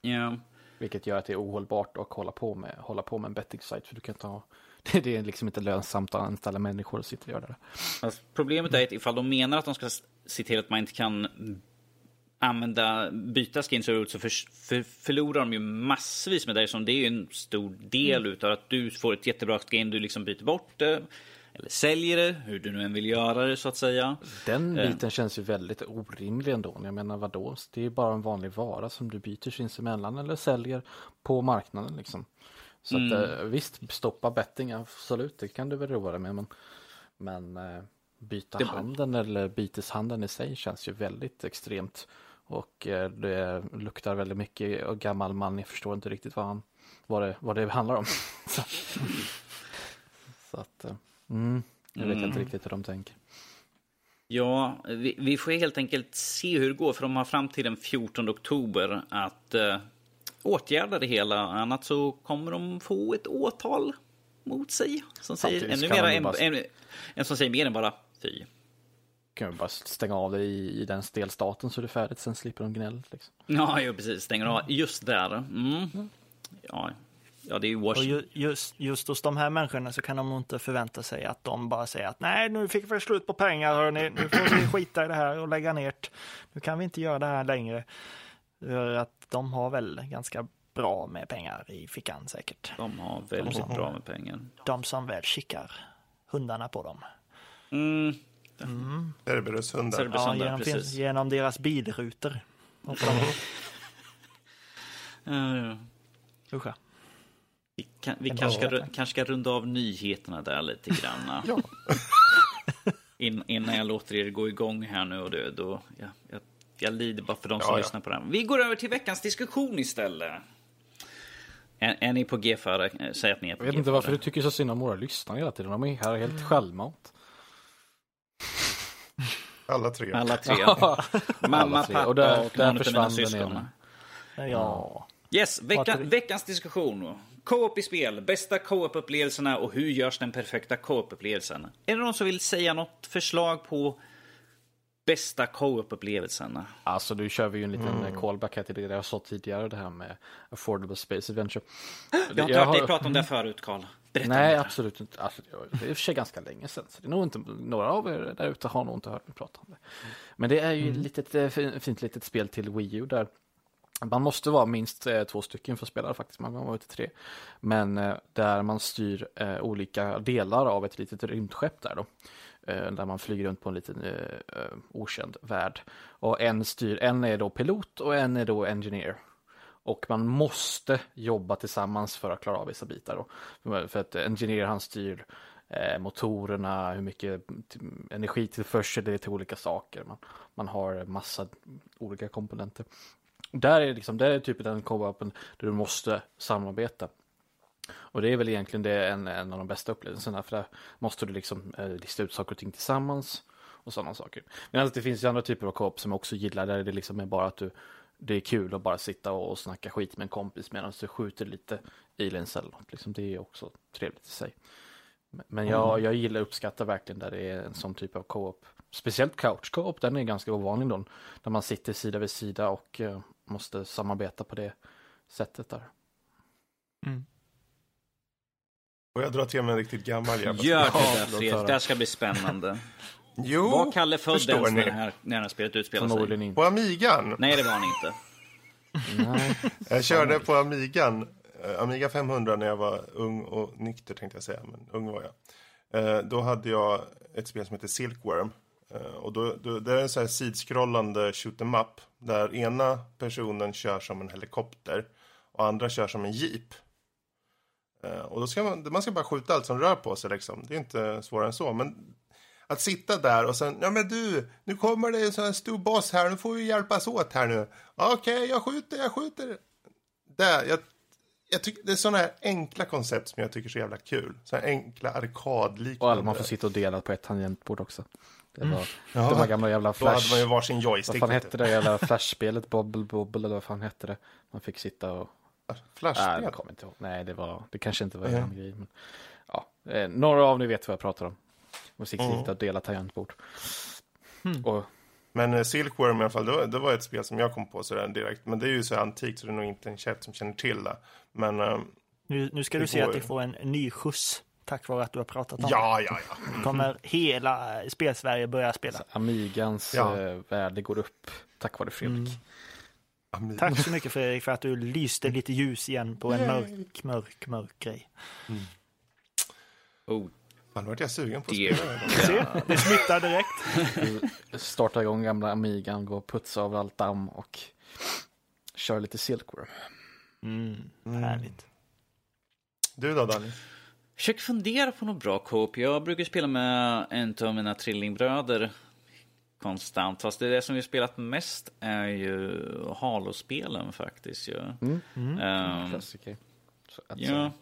Ja. Vilket gör att det är ohållbart att hålla på med, hålla på med en betting-sajt. För du kan inte ha, det är liksom inte lönsamt att anställa människor och sitta och göra det. Alltså, problemet är att ifall de menar att de ska se till att man inte kan använda, byta skins och så för, för, förlorar de ju massvis med det. Som det är ju en stor del mm. utav att du får ett jättebra skin, du liksom byter bort det eller säljer det, hur du nu än vill göra det så att säga. Den eh. biten eh. känns ju väldigt orimlig ändå. Jag menar vadå? Det är bara en vanlig vara som du byter sinsemellan eller säljer på marknaden liksom. Så mm. att, eh, visst, stoppa betting, absolut, det kan du väl roa dig med. Men, men eh, byta det... handeln eller byteshandeln i sig känns ju väldigt extremt. Och det luktar väldigt mycket och gammal man, jag förstår inte riktigt vad, han, vad, det, vad det handlar om. så att, Mm, jag vet mm. inte riktigt hur de tänker. Ja, vi, vi, får helt enkelt se hur det går, för de har fram till den 14 oktober att uh, åtgärda det hela. Annat så kommer de få ett åtal mot sig som säger ännu mer än, bara... en, en, som säger mer än bara fy. Kan vi bara stänga av det i, i den delstaten så är det färdigt, sen slipper de gnäll. Liksom. Ja, jo, precis. Stänger av just där. Mm. Ja, Ja, det är Washington. Och just, just hos de här människorna så kan de inte förvänta sig att de bara säger att nej, nu fick vi slut på pengar, hörni. nu får vi skita i det här och lägga ner. Nu kan vi inte göra det här längre. För att de har väl ganska bra med pengar i fickan säkert. De har väldigt de bra med pengar. De som väl skickar hundarna på dem. Mm. Mm. Cerberushundar. Ja, genom, genom deras bilrutor. ja. Usch vi, kan, vi kanske, ska, kanske ska runda av nyheterna där lite grann. ja. In, innan jag låter er gå igång här nu. Och det, då, ja, jag, jag lider bara för de som ja, lyssnar på den. Vi går över till veckans diskussion istället. Är, är ni på G före? Säg att ni är på Jag vet inte varför du tycker så synd om våra lyssnare hela tiden. De är här helt mm. självmant. Alla tre. Alla tre. Mamma, pappa och, där, och där försvann den ena. Ja. Yes, vecka, veckans diskussion. Co-op i spel, bästa co-op-upplevelserna och hur görs den perfekta co-op-upplevelsen? Är det någon som vill säga något förslag på bästa co-op-upplevelsen? Alltså nu kör vi ju en liten mm. callback här till det jag sa tidigare, det här med Affordable Space Adventure. Jag har inte hört dig prata om det förut, Karl. Nej, absolut inte. Alltså, det är i och för sig ganska länge sedan, så det är nog inte, några av er där ute har nog inte hört mig prata om det. Men det är ju mm. ett litet, eh, fint litet spel till Wii U där man måste vara minst eh, två stycken för att spela faktiskt, man kan vara ute tre. Men eh, där man styr eh, olika delar av ett litet rymdskepp där då. Eh, där man flyger runt på en liten eh, eh okänd värld. Och en, styr, en är då pilot och en är då engineer. Och man måste jobba tillsammans för att klara av vissa bitar. Då. För att engineer han styr eh, motorerna, hur mycket energitillförsel det är till olika saker. Man, man har massa olika komponenter. Där är, liksom, där är typ den co-open där du måste samarbeta. Och det är väl egentligen det en, en av de bästa upplevelserna för där måste du liksom eh, lista ut saker och ting tillsammans och sådana saker. Men det finns ju andra typer av co-op som jag också gillar där det liksom är bara att du det är kul att bara sitta och, och snacka skit med en kompis medan du skjuter lite aliens eller något. Liksom, det är också trevligt i sig. Men jag, mm. jag gillar uppskattar verkligen där det är en sån typ av co-op. Speciellt couch co-op, den är ganska ovanlig då. Där man sitter sida vid sida och uh, måste samarbeta på det sättet där. Mm. Och jag drar till med en riktigt gammal jävla Gör det där Fredrik, det här ska bli spännande. Jo, Var Kalle född ens när det här, när det här spelet utspelar sig? Inte. På Amigan? Nej, det var han inte. Nej. Jag körde på Amigan, eh, Amiga 500 när jag var ung och nykter tänkte jag säga, men ung var jag. Eh, då hade jag ett spel som heter Silkworm. Eh, och då, då, det är en sån här sidskrollande shoot em up där ena personen kör som en helikopter och andra kör som en jeep. Eh, och då ska man, man ska bara skjuta allt som rör på sig liksom. Det är inte svårare än så. Men att sitta där och sen, ja men du, nu kommer det en sån här stor boss här, nu får vi hjälpas åt här nu. Okej, okay, jag skjuter, jag skjuter. Där, jag, jag tycker, det är sådana här enkla koncept som jag tycker är så jävla kul. Sådana enkla arkadliknande. Och alla man får sitta och dela på ett tangentbord också. Det var, mm. ja, det var gamla jävla flash. Då hade man ju varsin joystick. Vad fan hette det jävla flashspelet? Bobble Bobble eller vad fan hette det? Man fick sitta och... Flashspel? Nej, jag kommer inte ihåg. Nej, det var, det kanske inte var mm. en grej. Men, ja, eh, några av ni vet vad jag pratar om. Sitta mm. och dela tangentbord. Mm. Och, men uh, Silkworm i alla fall, det var, det var, ett spel som jag kom på sådär direkt. Men det är ju så antikt så det är nog inte en käft som känner till det. Men... Uh, nu, nu ska du se att det får en ny skjuts tack vare att du har pratat om ja, det. Ja, ja, ja. kommer hela Spelsverige börja spela. Så Amigans ja. Eh, värde går upp tack vare Fredrik. Mm. Tack så mycket Fredrik för att du lyste lite ljus igen på en mörk, mörk, mörk grej. Mm. Oh. Fan, vart jag sugen på att spela Se, det smittar direkt. Starta igång gamla Amigan, gå och putsa av allt damm och köra lite Silkworm. Mm, mm. Härligt. Du då Daniel? Försöker fundera på något bra co-op. Jag brukar spela med en av mina trillingbröder konstant. Fast det, är det som vi spelat mest är ju Halo-spelen faktiskt. Ja. Mm. Mm. Um, Klassiker. Ja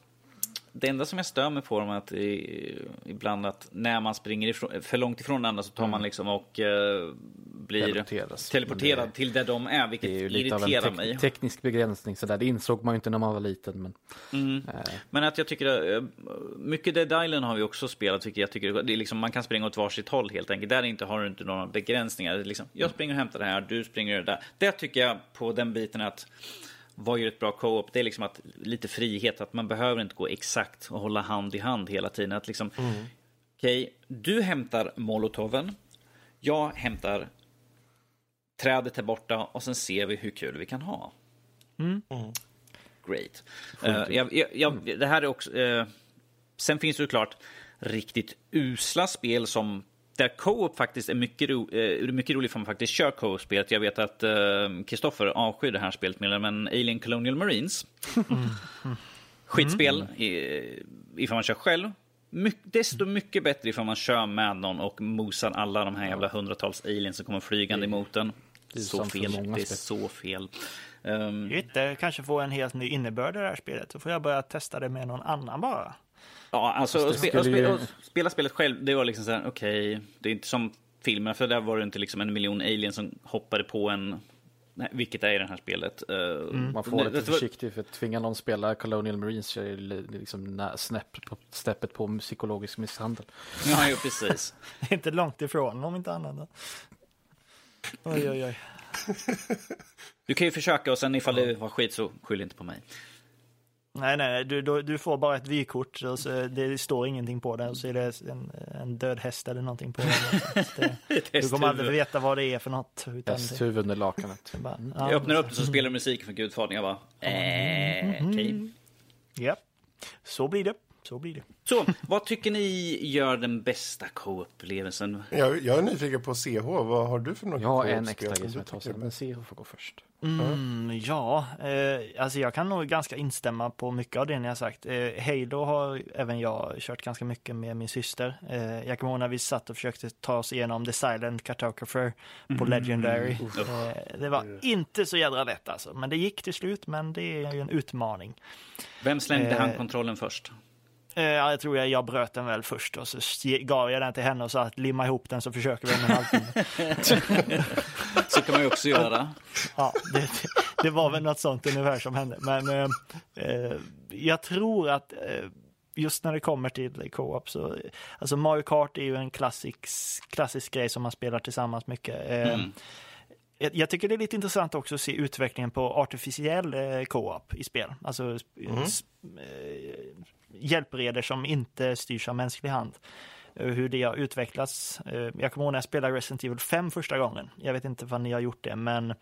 det enda som jag stör mig på dem är att i, ibland att när man springer ifrån, för långt ifrån andra så tar mm. man liksom och uh, blir Teleporteras. teleporterad det, till där de är, vilket är irriterar te mig. teknisk begränsning sådär, det insåg man ju inte när man var liten. Men, mm. äh. men att jag tycker, uh, mycket Dead Island har vi också spelat, vilket jag tycker, det är liksom, man kan springa åt varsitt håll helt enkelt. Där inte, har du inte några begränsningar. Liksom, jag springer och hämtar det här, du springer och det där. Det tycker jag på den biten att vad gör ett bra co-op? Det är liksom att lite frihet, att man behöver inte gå exakt och hålla hand i hand hela tiden. Att liksom, mm. okej, okay, du hämtar molotoven, jag hämtar trädet här borta och sen ser vi hur kul vi kan ha. Mm. Mm. Great. Uh, jag, jag, jag, det här är också... Uh, sen finns det såklart riktigt usla spel som där co-op faktiskt är mycket, ro, eh, mycket roligt för man faktiskt kör co-op-spelet. Jag vet att Kristoffer eh, avskyr det här spelet mer, men Alien Colonial Marines. Mm. Skitspel mm. ifall man kör själv. My, desto mycket bättre ifall man kör med någon och mosar alla de här jävla hundratals aliens som kommer flygande emot en. Så fel. Det är så fel. Um, det kanske får en helt ny innebörd i det här spelet. Då får jag börja testa det med någon annan bara. Ja, alltså att spe, spela, spela spelet själv, det var liksom så här, okej, okay, det är inte som filmen, för där var det inte liksom en miljon aliens som hoppade på en Nej, vilket är i det här spelet. Eh, mm. Man får vara lite försiktig för att tvinga någon spela Colonial Marines så är det liksom snäpp på, steppet på psykologisk misshandel. Ja, jo, precis. inte långt ifrån om inte annat. Oj, oj, oj. Du kan ju försöka och sen ifall det var skit så skyll inte på mig. Nej, nej, du, du, du får bara ett vykort och så det står ingenting på det och så är det en, en död häst eller någonting på det. det du kommer aldrig veta vad det är för något. Hästhuvud under lakanet. ja, jag öppnar upp det så spelar musiken från Gudfadern. Jag bara, eh, mm, okej. Okay. Ja, så blir det. Så blir det. Så, vad tycker ni gör den bästa co-upplevelsen? Jag, jag är nyfiken på CH. Vad har du för något Jag har en extra grej som jag tar sen, men CH får gå först. Mm, ja, eh, alltså jag kan nog ganska instämma på mycket av det ni har sagt. Eh, Halo har även jag kört ganska mycket med min syster. Eh, jag kommer ihåg när vi satt och försökte ta oss igenom The Silent Cartographer på mm. Legendary. Eh, det var inte så jädra lätt alltså, men det gick till slut, men det är ju en utmaning. Vem slängde eh, handkontrollen först? Eh, ja, jag tror jag, jag bröt den väl först och så gav jag den till henne och sa att limma ihop den så försöker vi om en halvtimme. så kan man ju också göra. ja, det, det, var väl något sånt ungefär som hände. Men eh, eh, jag tror att eh, just när det kommer till co-op så, alltså Mario Kart är ju en klassisk, klassisk grej som man spelar tillsammans mycket. Eh, mm. Jag tycker det är lite intressant också att se utvecklingen på artificiell eh, co-op i spel. Alltså mm. Eh, hjälpreder som inte styrs av mänsklig hand. Eh, hur det har utvecklats. Jag kommer ihåg när jag spelade Resident Evil 5 första gången. Jag vet inte vad ni har gjort det, men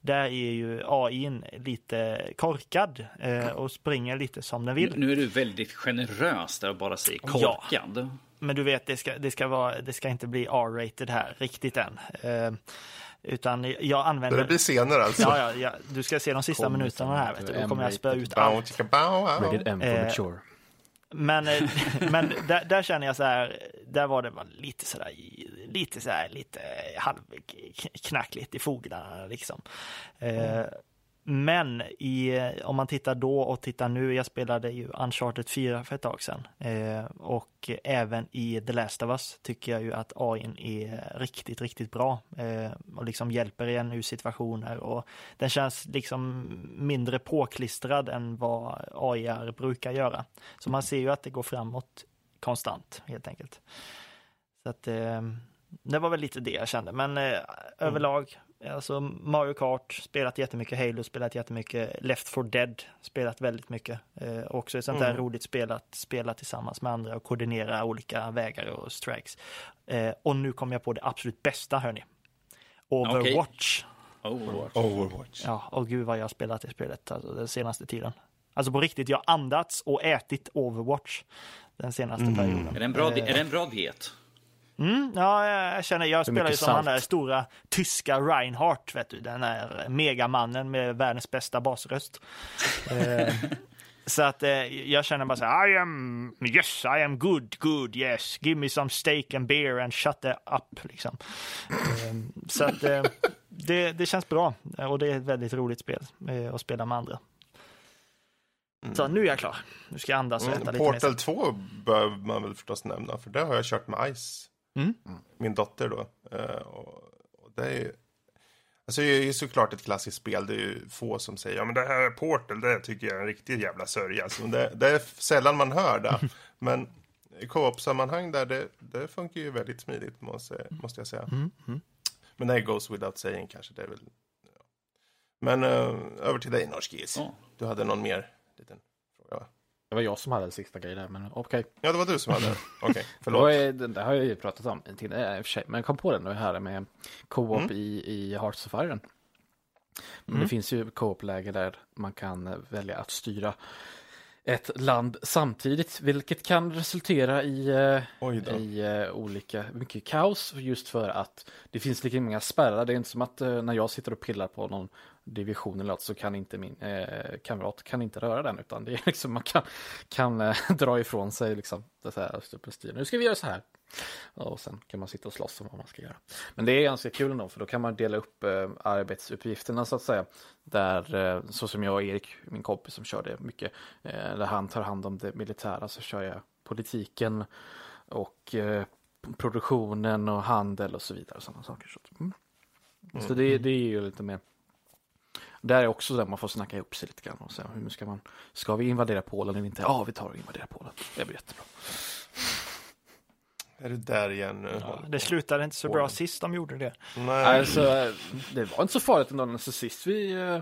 där är ju AI lite korkad och springer lite som den vill. Nu är du väldigt generös där och bara säger korkad. Ja. men du vet, det ska, det ska, vara, det ska inte bli R-rated här riktigt än. Utan jag använder... Det blir senare alltså. Ja, ja, ja, du ska se de sista Kommer minuterna här. Vet du. Då kommer jag spöa ut allt. Eh, mature. Men, eh, men där, där känner jag så här, där var det lite så där, lite så här, lite halvknackligt i fogarna liksom. Eh, Men i, om man tittar då och tittar nu, jag spelade ju Uncharted 4 för ett tag sedan eh, och även i The Last of Us tycker jag ju att AI är riktigt, riktigt bra eh, och liksom hjälper en ur situationer och den känns liksom mindre påklistrad än vad AI brukar göra. Så man ser ju att det går framåt konstant helt enkelt. Så att eh, det var väl lite det jag kände, men eh, överlag Alltså Mario Kart, spelat jättemycket Halo, spelat jättemycket Left 4 Dead, spelat väldigt mycket. Eh, också ett sånt där Mm. roligt spel att spela tillsammans med andra och koordinera olika vägar och strikes. Eh, och nu kom jag på det absolut bästa, hörni. Overwatch. Oh. Overwatch. Ja, och gud vad jag har spelat det spelet alltså, den senaste tiden. Alltså på riktigt, jag har andats och ätit Overwatch den senaste Mm. perioden. Är det en bra, Eh, är det en bra diet? Mm, ja, jag känner, jag spelar ju som han salt. där stora tyska Reinhardt, vet du, den där megamannen med världens bästa basröst. eh, så att eh, jag känner bara så här, I am, yes, I am good, good, yes, give me some steak and beer and shut the up, liksom. Eh, så att eh, det, det känns bra och det är ett väldigt roligt spel eh, att spela med andra. Så nu är jag klar. Nu ska jag andas och äta Mm, lite mer. Portal 2 bör man väl förstås nämna, för det har jag kört med Ice. Mm. Min dotter då. Eh, och, det är ju... Alltså det är ju såklart ett klassiskt spel. Det är ju få som säger ja men det här Portal, det tycker jag är en riktig jävla sörja. Alltså, det, det är sällan man hör det. Men i co-op-sammanhang där, det, det funkar ju väldigt smidigt måste, måste jag säga. Mm, mm. Men det goes without saying kanske. Det är väl, ja. Men eh, över till dig Norskis. Ja. Du hade någon mer liten fråga va? Det var jag som hade den sista grejen där, men okej. Ja, det var du som hade. Okej, Det, förlåt. ju- det där har jag ju pratat om tidigare i och för sig, men jag kom på den nu här med co-op Mm. i, i Hearts of Iron. Men Det finns ju co-op-läge där man kan eh, välja att styra ett land samtidigt, vilket kan resultera i, eh, i eh, olika, mycket kaos just för att det finns lika många spärrar. Det är inte som att eh, när jag sitter och pillar på någon division eller något så kan inte min eh, kamrat kan inte röra den utan det är liksom man kan, kan eh, dra ifrån sig liksom det här styr. Nu ska vi göra så här. Och sen kan man sitta och slåss om vad man ska göra. Men det är ganska kul ändå för då kan man dela upp eh, arbetsuppgifterna så att säga. Där eh, så som jag och Erik, min kompis som kör det mycket, eh, där han tar hand om det militära så kör jag politiken och eh, produktionen och handel och så vidare. Och sådana saker. Så, mm. så det, det är ju lite mer där är också där man får snacka ihop sig lite grann och säga hur ska man, ska vi invadera Polen eller inte? Ja, vi tar och invaderar Polen. Det blir jättebra. Är du där igen nu? Ja, det slutade inte så bra sist de gjorde det. Nej. Alltså, det var inte så farligt ändå. Så sist vi, eh,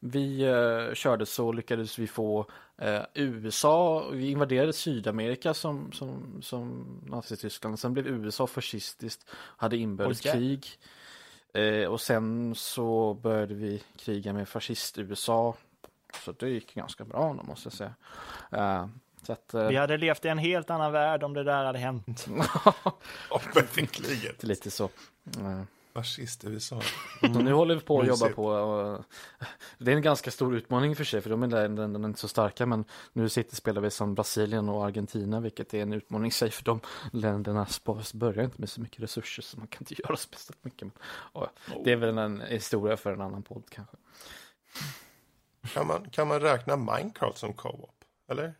vi eh, körde så lyckades vi få eh, USA, vi invaderade Sydamerika som, som, som Nazityskland. Sen blev USA fascistiskt, hade inbördeskrig. Eh, och sen så började vi kriga med fascist-USA. Så det gick ganska bra då, måste jag säga. Eh, så att, eh, Vi hade levt i en helt annan värld om det där hade hänt. Ja, verkligen. lite så. Eh, Fascist USA. Så nu håller vi på att jobba på. Och, det är en ganska stor utmaning för sig, för de är, den, den, den är inte så starka. Men nu sitter spelar vi som Brasilien och Argentina, vilket är en utmaning i sig. För de länderna börjar inte med så mycket resurser, så man kan inte göra speciellt mycket. Men, och, det är väl en historia för en annan podd kanske. Kan man, kan man räkna Minecraft som co-op? Eller?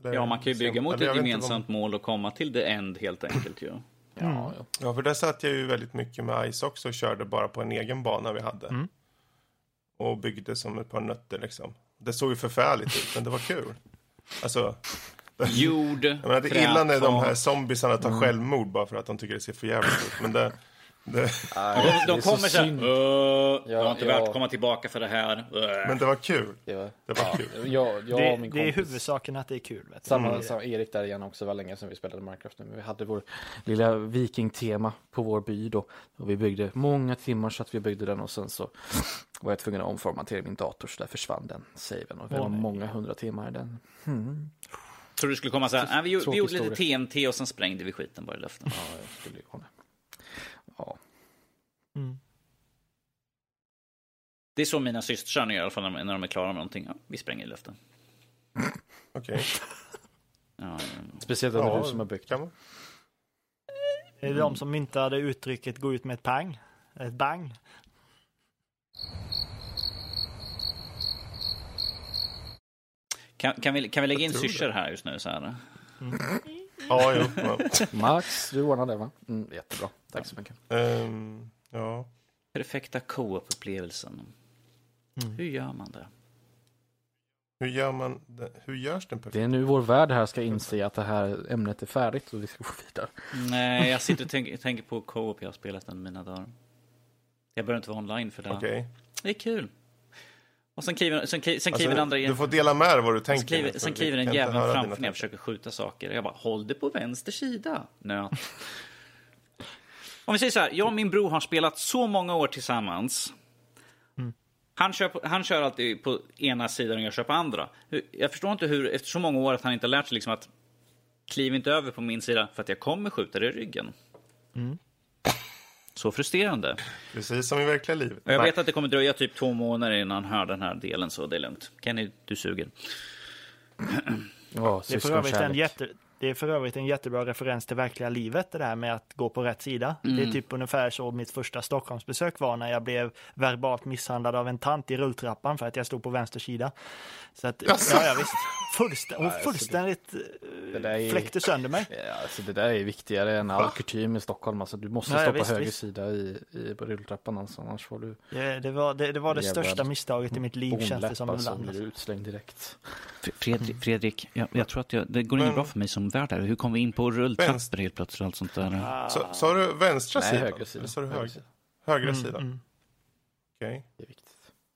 Eller? Ja, man kan ju bygga mot ett gemensamt mål och komma till the end helt enkelt ju. Mm. Ja, ja. Ja, för där satt jag ju väldigt mycket med Ice också och körde bara på en egen bana vi hade. Mm. Och byggde som ett par nötter liksom. Det såg ju förfärligt ut, men det var kul. Alltså, Jord, jag menar, det är illa när de här zombiesarna tar självmord bara för att de tycker det ser för jävligt ut. Men det, det, De, Det de är så kommer så här, synd. "Åh, jag Ja, har inte ja. värt att komma tillbaka för det här. Åh." men det var kul. Det var, Det var kul. jag, jag det, det är huvudsaken att det är kul. Vet. Samma, Det det. samma Erik där igen också, det var länge sedan vi spelade Minecraft nu. Men vi hade vår lilla vikingtema på vår by då. Och vi byggde många timmar så att vi byggde den och sen så var jag tvungen att omformatera min dator så där försvann den saven. Och det var många hundra timmar i den. Mm. Tror du skulle komma så här, vi, gjorde- vi gjorde lite. TNT och sen sprängde vi skiten bara i luften. Ja, jag skulle ju det. Ja. Mm. Det är så mina systrar gör i alla fall när, när de är klara med någonting. Ja, vi spränger i luften. Okej. Ja, Speciellt om det är du som har byggt kan man. Det är de som myntade uttrycket gå ut med ett pang. Ett bang. kan, kan, vi, kan vi lägga in syrsor här just nu? Så här? Ja, jo. Ja. Max, du ordnar det va? Mm, jättebra, tack så mycket. Ehm, ja. Perfekta co-op-upplevelsen. Hur gör man det? Hur gör man det? Hur görs den perfekt? Det är nu vår värld här ska inse att det här ämnet är färdigt och vi ska gå vidare. Nej, jag sitter och tänker, tänker på co-op jag har spelat under mina dagar. Jag behöver inte vara online för det. Okej. Det är kul. Och sen kliver, sen, kliver- sen kliver Alltså, den andra du får dela med dig vad du tänker. Sen kliver, sen kliver en jävel framför när jag försöker skjuta saker. Jag bara, håll det på vänster sida, nöt. Om vi säger så här, jag och min bror har spelat så många år tillsammans. Han, kör han kör alltid på ena sidan och jag kör på andra. Jag förstår inte hur, efter så många år, att han inte har lärt sig liksom att kliv inte över på min sida för att jag kommer skjuta dig i ryggen. Så frustrerande. Precis som i verkliga livet. Jag Nej. vet att det kommer dröja typ två månader innan han hör den här delen, så det är lugnt. Kenny, du suger. Ja, Det är, för övrigt en jätte, det är för övrigt en jättebra referens till verkliga livet, det där med att gå på rätt sida. Det är typ ungefär så mitt första Stockholmsbesök var när jag blev verbalt misshandlad av en tant i rulltrappan för att jag stod på vänster sida. Så att, ja, ja visst. Fullständigt, hon fullständigt Det där är- eh, fläckte sönder mig. Ja, alltså det där är viktigare än all kutym i Stockholm. Alltså, du måste Ja, stå ja, på visst, höger visst. sida i, i, på rulltrappan, alltså, annars får du Det, det, var, det, det var det största misstaget i mitt liv känns det som bonläppar så ibland. blir utslängd direkt. Fredrik, Fredrik jag, jag tror att jag, det går inget Men- bra för mig som här. Hur kom vi in på rulltrappor helt plötsligt och allt sånt där? Så, sa du vänstra Nej, sidan? höger sida. Eller Sa du Höger höger? sida. Högra Mm, sidan? mm. Okej. Det är viktigt.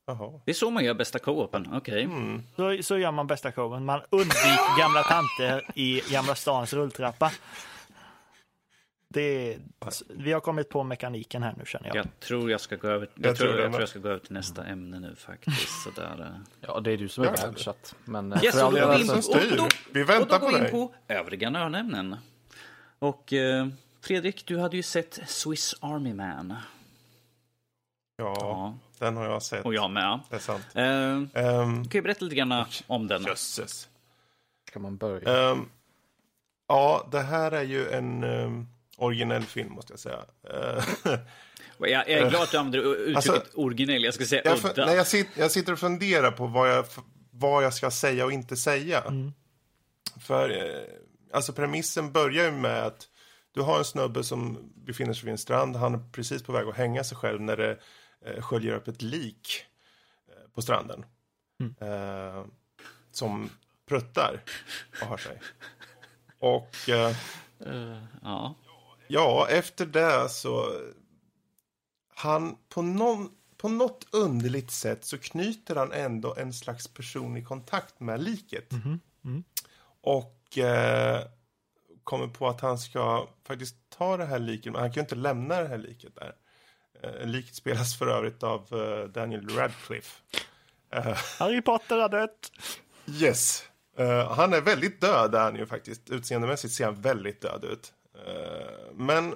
Jaha. Det är så man gör bästa co-open, okej. Mm. Så, så gör man bästa showen. Man undviker gamla tanter i Gamla stans rulltrappa. Det vi har kommit på mekaniken här nu känner jag. Jag tror jag ska gå över, jag, Jag tror, jag, tror jag ska gå över till nästa ämne nu faktiskt. Sådär. eh. Ja, det är du som är värd. Så att, men eh, Yes, för all vi in alltså, på, styr. och då, Vi och då väntar går på vi in dig. på övriga nördämnen. Och eh, Fredrik, du hade ju sett Swiss Army Man. Ja, Ja, den har jag sett. och jag med. Det är sant. Eh, Ehm, kan ju berätta lite grann om den. Jösses. ska man börja? Ehm, ja, det här är ju en um, originell film måste jag säga. Eh, Jag, jag är glad att du använder uttrycket Alltså, originell. Jag ska säga jag, fun- udda. när jag, sit, jag sitter och funderar på vad jag, vad jag ska säga och inte säga. För eh, alltså premissen börjar ju med att du har en snubbe som befinner sig vid en strand. Han är precis på väg att hänga sig själv när det eh, sköljer upp ett lik eh, på stranden. Eh, som pruttar och har sig. Och eh, Eh, ja. Ja, efter det så... Han, på, någon, på något underligt sätt så knyter han ändå en slags personlig kontakt med liket. Och eh, kommer på att han ska faktiskt ta det här liket, men han kan ju inte lämna det här liket där. Eh, liket spelas för övrigt av eh, Daniel Radcliffe. Eh, Harry Potter har dött. Yes. Eh, han är väldigt död är han ju faktiskt. Utseendemässigt ser han väldigt död ut. Eh, men...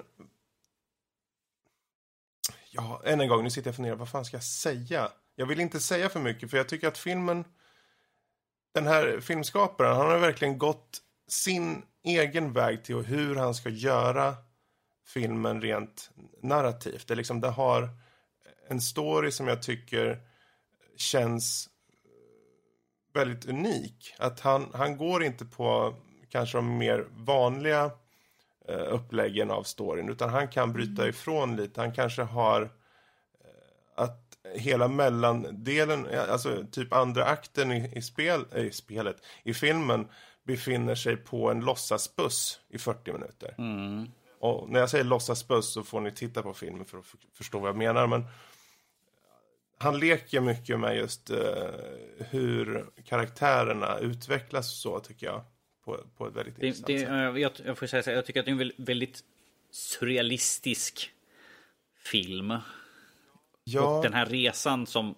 Ja, än en gång, nu sitter jag och funderar, vad fan ska jag säga? Jag vill inte säga för mycket, för jag tycker att filmen... Den här filmskaparen, han har verkligen gått sin egen väg till hur han ska göra filmen rent narrativt. Det, liksom, det har en story som jag tycker känns väldigt unik. Att han, han går inte på kanske de mer vanliga eh, uppläggen av storyn utan han kan bryta ifrån lite. Han kanske har eh, att hela mellandelen, alltså typ andra akten i, i, spel, eh, i spelet, i filmen befinner sig på en låtsasbuss i 40 minuter. Och när jag säger låtsasbuss så får ni titta på filmen för att förstå vad jag menar. Men han leker mycket med just eh, hur karaktärerna utvecklas och så tycker jag. På, på ett väldigt Det, intressant det, sätt. jag, jag får säga så här, jag tycker att det är en väl- väldigt surrealistisk film. Ja, Och den här resan som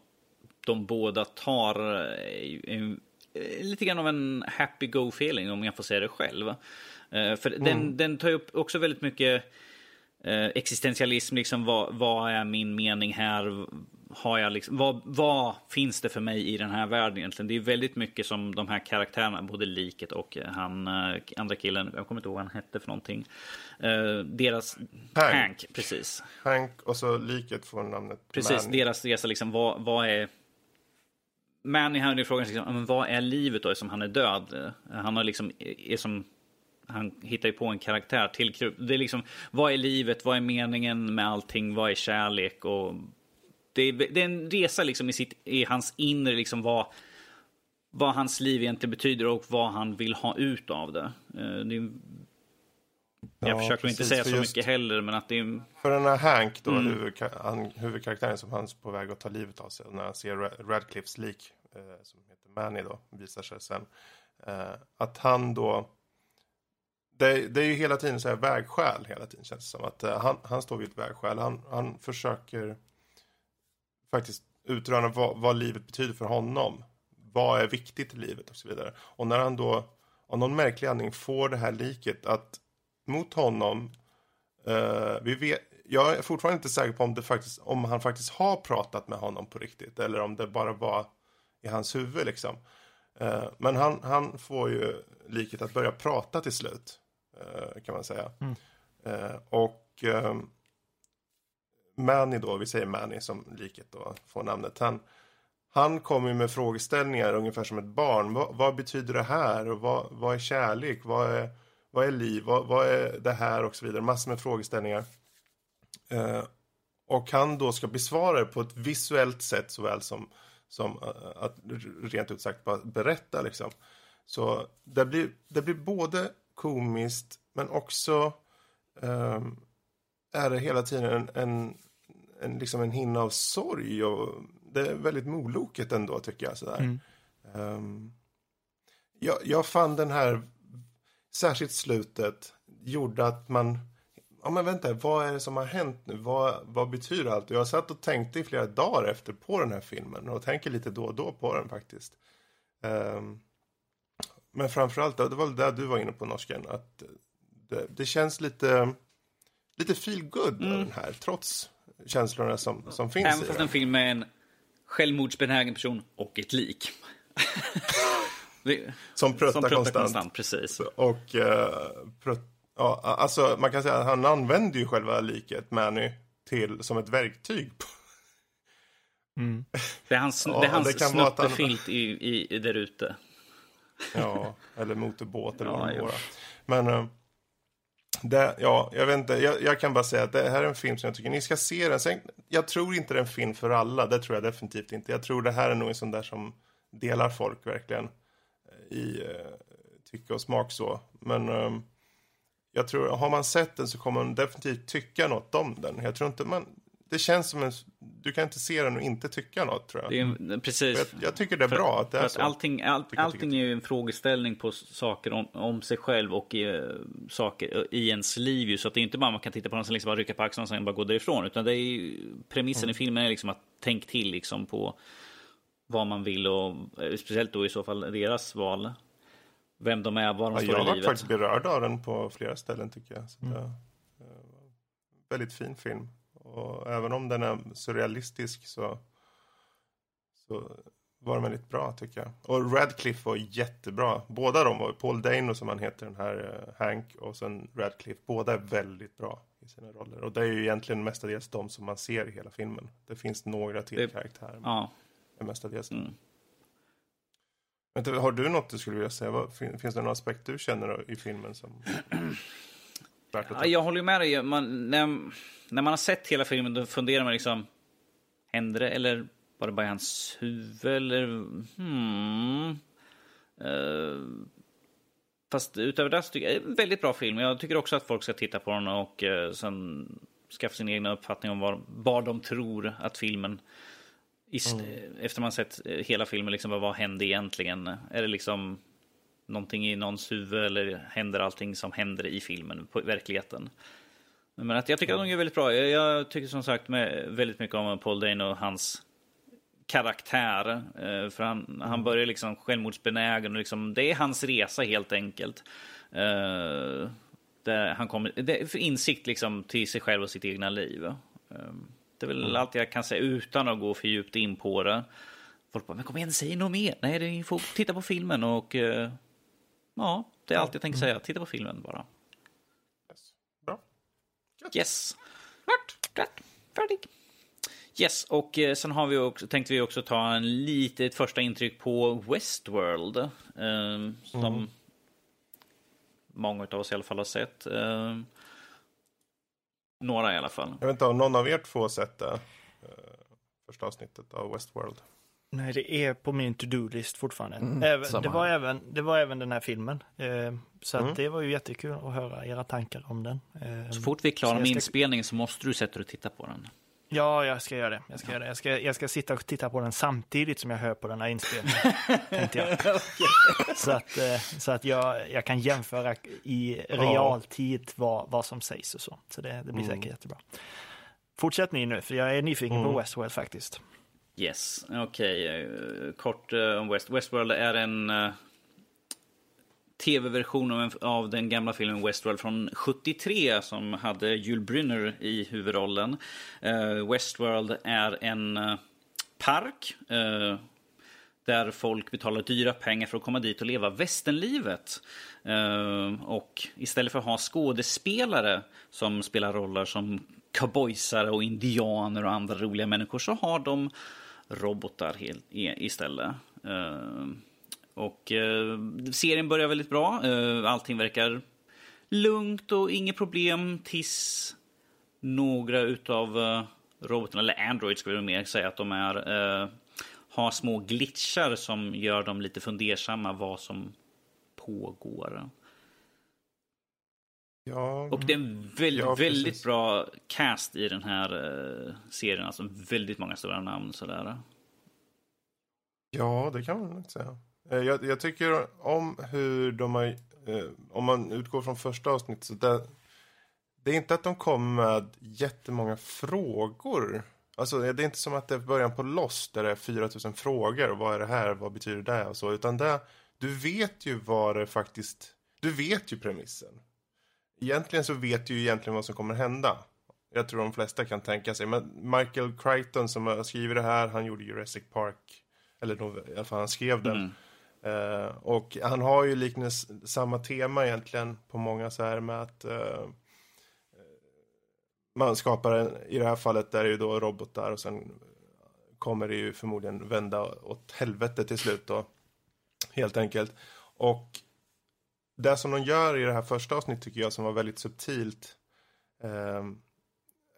de båda tar är eh, lite grann av en happy go feeling om jag får säga det själv. Eh, för den, den tar ju upp också väldigt mycket eh, existentialism, liksom vad, vad är min mening här? Har jag liksom, vad, vad finns det för mig i den här världen egentligen? Det är väldigt mycket som de här karaktärerna, både liket och eh, han eh, andra killen, jag kommer inte ihåg vad han hette för någonting. Eh, deras Hank. Hank, precis. Hank och så liket får namnet Precis, Manny. deras resa liksom, vad, vad är... Manny här är frågan, liksom, vad är livet då som han är död? Han har liksom, är som, han hittar ju på en karaktär till. Det är liksom, vad är livet? Vad är meningen med allting? Vad är kärlek? Och det, är, det är en resa liksom i, sitt, i hans inre, liksom vad, vad hans liv egentligen betyder och vad han vill ha ut av det. Eh, det är, jag Ja, försöker inte precis, säga för så just- mycket heller, men att det är... För den här Hank, då, Mm. huvudka- han, huvudkaraktären som han är på väg att ta livet av sig, när han ser Ra- Radcliffes lik, eh, som heter Manny då, visar sig sen, eh, att han då, det, det är ju hela tiden så här vägskäl hela tiden känns det som. Att eh, han, han står vid ett vägskäl, han, han försöker faktiskt utröna vad, vad livet betyder för honom. Vad är viktigt i livet och så vidare. Och när han då av någon märklig anledning får det här liket att mot honom Eh, vi vet, jag är fortfarande inte säker på om, det faktiskt, om han faktiskt har pratat med honom på riktigt. Eller om det bara var i hans huvud liksom. Eh, men han, han får ju liket att börja prata till slut. eh, kan man säga. Eh, och eh, Manny då, vi säger Manny som liket då får namnet. Han, han kommer ju med frågeställningar ungefär som ett barn. Vad, vad betyder det här? Och vad, vad är kärlek? Vad är, vad är liv? Vad, vad är det här? Och så vidare. Massor med frågeställningar. Eh, och han då ska besvara det på ett visuellt sätt såväl som, som eh, att rent ut sagt bara berätta liksom. Så det blir, det blir både komiskt men också ehm, är det hela tiden en, en, en, liksom en hinna av sorg och det är väldigt moloket ändå tycker jag sådär. Ehm, jag, jag fann den här, särskilt slutet, gjorde att man Ja men vänta, vad är det som har hänt nu? Vad, vad betyder allt? Och jag satt och tänkte i flera dagar efter på den här filmen och tänker lite då och då på den faktiskt. Ehm, men framförallt, det var väl det du var inne på norsken, att det, det känns lite, lite feel good av den här, trots känslorna som, som finns Även i fast den. en film med en självmordsbenägen person och ett lik. Som pruttar konstant. konstant. Precis. Och eh, prutt, ja, alltså man kan säga att han använder ju själva liket Manny till som ett verktyg. Det är hans, Ja, det är hans det att han- snuttefilt i, i, i där ute. Ja, eller motorbåt eller Ja, vad det. Men eh, det, ja, jag vet inte. Jag, jag kan bara säga att det här är en film som jag tycker ni ska se den. Sen, jag tror inte det är en film för alla. Det tror jag definitivt inte. Jag tror det här är nog en sån där som delar folk verkligen eh, i eh, tycke och smak så. Men eh, jag tror, har man sett den så kommer man definitivt tycka något om den. Jag tror inte man, det känns som en, du kan inte se den och inte tycka något tror jag. Är, precis. jag, jag tycker det är För- bra att det är så. allting, all, Tycker jag, allting är ju en frågeställning på saker om, om sig själv och eh, saker i ens liv. Ju. Så att det är inte bara man kan titta på någon som liksom bara rycka på axlarna och sen bara gå därifrån. Utan det är ju, premissen Mm. i filmen är liksom att tänk till liksom på vad man vill och eh, speciellt då i så fall deras val. Vem de är, var de Ja, står jag i var livet. faktiskt berörd av den på flera ställen tycker jag. Så Mm. det, eh, väldigt fin film. Och även om den är surrealistisk så, så var den väldigt bra tycker jag. Och Radcliffe var jättebra. Båda de var Paul Dano som han heter, den här eh, Hank och sen Radcliffe. Båda är väldigt bra i sina roller. Och det är ju egentligen mestadels de som man ser i hela filmen. Det finns några till Det- karaktärer. Men Ja, det är mestadels Mm. Vänta, har du något du skulle vilja säga? Finns det någon aspekt du känner i filmen som värt att Ja, ta jag håller ju med dig. Man, när, när man har sett hela filmen då funderar man liksom... Hände det eller var det bara i hans huvud? Eller, hmm. Eh, fast utöver det så tycker jag det är en väldigt bra film. Jag tycker också att folk ska titta på den och uh, sen skaffa sin egna uppfattning om vad, vad de tror att filmen... Ist, Efter man sett eh, hela filmen, liksom, vad, vad hände egentligen? Är det liksom någonting i någons huvud eller händer allting som händer i filmen på verkligheten? Men att jag tycker att de är väldigt bra. Jag, tycker som sagt med väldigt mycket om Paul Dano och hans karaktär. Eh, för han, han börjar liksom självmordsbenägen och liksom, det är hans resa helt enkelt. Eh, där han kommer det, för insikt liksom till sig själv och sitt egna liv. Eh, det är väl mm. allt jag kan säga utan att gå för djupt in på det. Folk bara, men kom igen, säg något mer. Nej, det får titta på filmen och uh, ja, det är allt jag tänker säga. Titta på filmen bara. Yes. Bra. Yes. Klart. Klart. Färdig. Yes, och eh, sen har vi också, tänkte vi också ta en litet första intryck på Westworld. Eh, som mm. många av oss i alla fall har sett. Eh, några i alla fall. Jag vet inte om någon av er två har sett det. Eh, första avsnittet av Westworld. Nej, det är på min to-do-list fortfarande. Mm, även, det, var även, det var även den här filmen. Eh, så mm. det var ju jättekul att höra era tankar om den. Eh, så fort vi är klara med ska... inspelningen så måste du sätta dig och titta på den. Ja, jag ska göra det. Jag ska, ja. göra det. Jag, ska, jag ska sitta och titta på den samtidigt som jag hör på den här inspelningen. tänkte jag. okay. Så att, eh, så att jag, jag kan jämföra i realtid vad, vad som sägs och så. Så det, det blir mm. säkert jättebra. Fortsätt ni nu, för jag är nyfiken mm. på Westworld faktiskt. Yes, okej. Okay. Kort eh, om West. Westworld är en eh, tv-version av, av, den gamla filmen Westworld från 73 som hade Jules Brynner i huvudrollen. Uh, Westworld är en park där folk betalar dyra pengar för att komma dit och leva västernlivet. och istället för att ha skådespelare som spelar roller som cowboysare och indianer och andra roliga människor så har de robotar helt, istället. Ehm, och eh, serien börjar väldigt bra. Eh, allting verkar lugnt och inget problem tills några utav eh, robotarna, eller Android ska vi mer säga att de är, har små glitchar som gör dem lite fundersamma vad som pågår. Ja, och det är en väldigt, ja, väldigt bra cast i den här uh, serien. Alltså väldigt många stora namn sådär. Ja, det kan man inte säga. Uh, jag, jag, tycker om hur de har, uh, om man utgår från första avsnittet, så det, det är inte att de kommer med jättemånga frågor. Alltså det är inte som att det är början på Lost där det är 4000 frågor och vad är det här, vad betyder det och så. Utan det, du vet ju vad det faktiskt, du vet ju premissen egentligen så vet du ju egentligen vad som kommer hända. Jag tror de flesta kan tänka sig. Men Michael Crichton som har skrivit det här, han gjorde Jurassic Park. Eller i alla fall han skrev den. Mm. Uh, och han har ju liknande samma tema egentligen på många så här med att uh, man skapar en, i det här fallet där är ju då robotar och sen kommer det ju förmodligen vända åt helvete till slut då. Helt enkelt. Och det som de gör i det här första avsnittet tycker jag som var väldigt subtilt eh,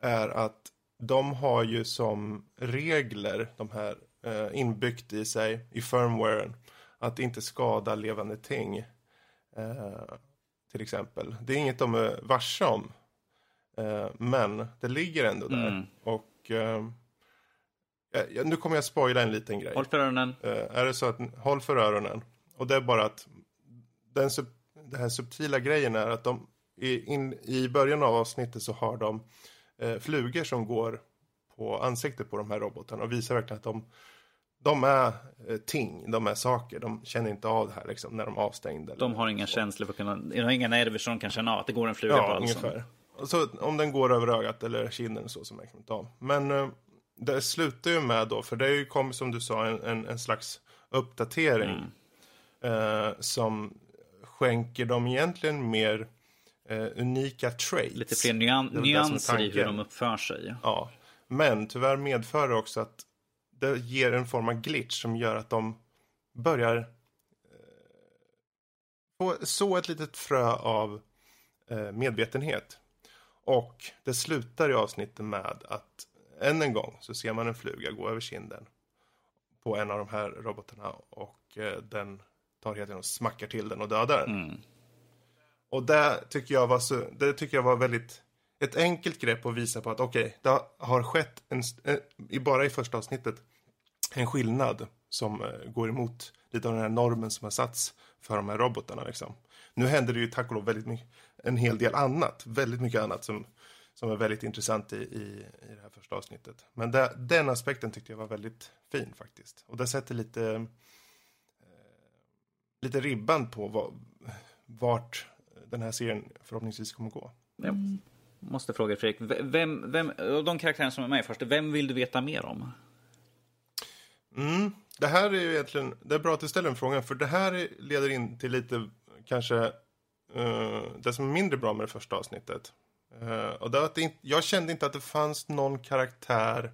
är att de har ju som regler, de här eh, inbyggt i sig, i firmwaren, att inte skada levande ting. Eh, till exempel. Det är inget de är varse om. Eh, men det ligger ändå där. Mm. Och eh, nu kommer jag spoila en liten grej. Håll för öronen. Eh, är det så att, håll för öronen. Och det är bara att den det här subtila grejen är att de i, in, i början av avsnittet så har de eh, flugor som går på ansiktet på de här robotarna och visar verkligen att de, de är eh, ting, de är saker. De känner inte av det här liksom, när de är avstängda. De har inga känslor, för att kunna, de har inga nerver som de kan känna av att det går en fluga ja, på halsen. ungefär. Så om den går över ögat eller kinden så, så märker man inte av. Men eh, det slutar ju med då, för det kom som du sa en, en, en slags uppdatering. Mm. Eh, som skänker de egentligen mer eh, unika traits. Lite fler nyan nyanser i hur de uppför sig. Ja, men tyvärr medför det också att det ger en form av glitch som gör att de börjar eh, så ett litet frö av eh, medvetenhet. Och det slutar i avsnittet med att än en gång så ser man en fluga gå över kinden på en av de här robotarna och eh, den tar helt och smackar till den och dödar den. Mm. Och det tycker jag var så, det tycker jag var väldigt ett enkelt grepp att visa på att okej, okay, det har skett en, en, bara i första avsnittet en skillnad som uh, går emot lite av den här normen som har satts för de här robotarna liksom. Nu händer det ju tack och lov väldigt mycket, en hel del annat, väldigt mycket annat som, som är väldigt intressant i, i, i det här första avsnittet. Men det, den aspekten tyckte jag var väldigt fin faktiskt. Och det sätter lite, eh, lite ribban på vad, vart den här serien förhoppningsvis kommer gå. Jag måste fråga Fredrik, vem, vem, av de karaktärer som är med först, vem vill du veta mer om? Mm, det här är ju egentligen, det är bra att du ställer den frågan, för det här leder in till lite, kanske, uh, det som är mindre bra med det första avsnittet. Uh, och det, att det, jag kände inte att det fanns någon karaktär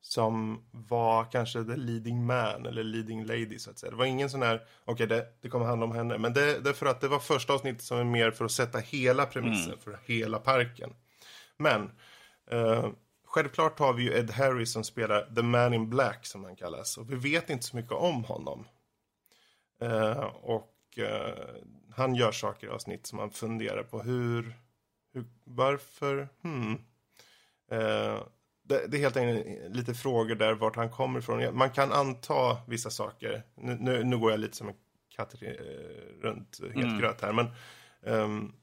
som var kanske the leading man eller leading lady så att säga. Det var ingen sån här, okej okay, det, det kommer handla om henne. Men det, det är för att det var första avsnittet som är mer för att sätta hela premissen mm. för hela parken. Men eh, självklart har vi ju Ed Harris som spelar The Man in Black som han kallas. Och vi vet inte så mycket om honom. Eh, och eh, han gör saker i avsnitt som man funderar på hur, hur varför, hmm. Det, det, är helt enkelt lite frågor där vart han kommer ifrån. Man kan anta vissa saker. Nu, nu, nu går jag lite som en katt eh, runt helt mm. gröt här. Men um,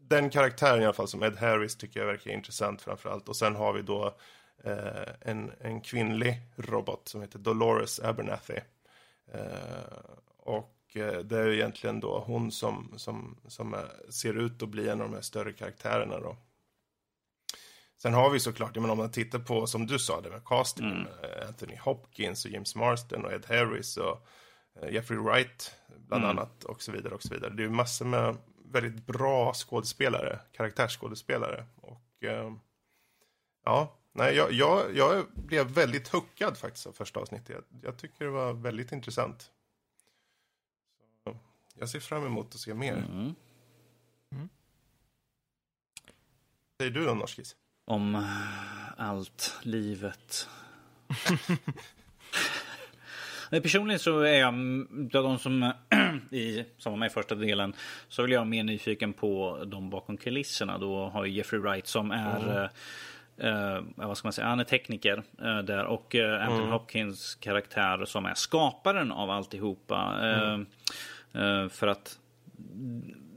den karaktären i alla fall som Ed Harris tycker jag verkar intressant framförallt. Och sen har vi då uh, en, en kvinnlig robot som heter Dolores Abernathy. Uh, och det är egentligen då hon som, som, som ser ut att bli en av de här större karaktärerna då. Sen har vi såklart, men om man tittar på, som du sa, det med casting, mm. Anthony Hopkins och James Marsden och Ed Harris och eh, Jeffrey Wright bland mm. annat och så vidare och så vidare. Det är massor med väldigt bra skådespelare, karaktärsskådespelare och eh, ja, nej, jag, jag, jag blev väldigt huckad faktiskt av första avsnittet. Jag, jag tycker det var väldigt intressant. Så, jag ser fram emot att se mer. Mm. Mm. Säger du då, Norskis? Om allt, livet. Personligen så är jag av de som, i, som var med i första delen så vill jag vara mer nyfiken på de bakom kulisserna. Då har Jeffrey Wright som är mm. uh, vad ska man säga, han är tekniker uh, där och uh, Anthony mm. Hopkins karaktär som är skaparen av alltihopa. Mm. för att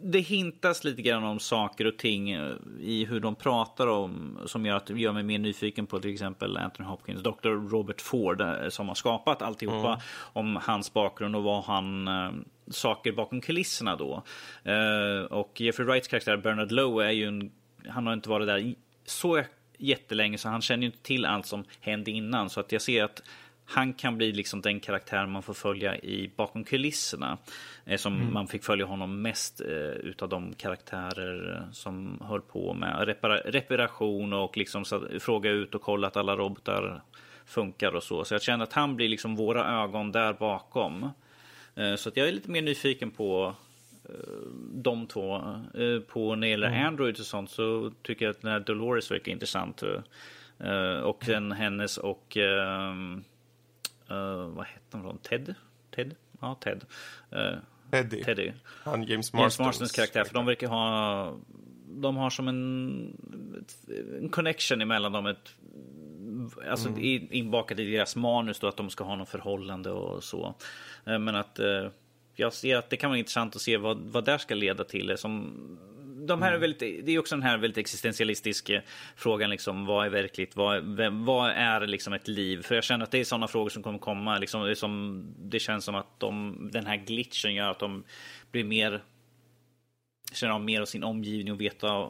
det hintas lite grann om saker och ting eh, i hur de pratar om som gör, att, gör mig mer nyfiken på till exempel Anthony Hopkins, Dr. Robert Ford eh, som har skapat alltihopa mm. om hans bakgrund och vad han äh, saker bakom kulisserna då. Och Jeffrey Wrights karaktär Bernard Lowe är ju en, han har inte varit där så jättelänge så han känner ju inte till allt som hände innan så att jag ser att han kan bli liksom den karaktär man får följa i bakom kulisserna. Eh, som mm. man fick följa honom mest eh, utav de karaktärer som höll på med repara reparation och liksom så, fråga ut och kolla att alla robotar funkar och så. Så jag känner att han blir liksom våra ögon där bakom. Eh, så att jag är lite mer nyfiken på eh, de två. Eh, på när det gäller mm. Android och sånt så tycker jag att den här Dolores verkar intressant. Eh, och sen hennes och ehm, Uh, vad hette han? Ted? Ted? Ja, Ted. Uh, Teddy. Teddy. Han James Marstons, James Marstons karaktär. För de verkar ha... De har som en, en connection emellan dem. Ett, alltså mm. inbakat i deras manus då att de ska ha något förhållande och så. Uh, men att jag ser att det kan vara intressant att se vad, vad det ska leda till. Som de här är mm. väldigt, det är också den här väldigt existentialistiska frågan. Liksom, vad är verkligt? Vad, vad är liksom ett liv? För jag känner att det är sådana frågor som kommer komma. Liksom, det, som, det känns som att de, den här glitchen gör att de blir mer känner av mer av sin omgivning och veta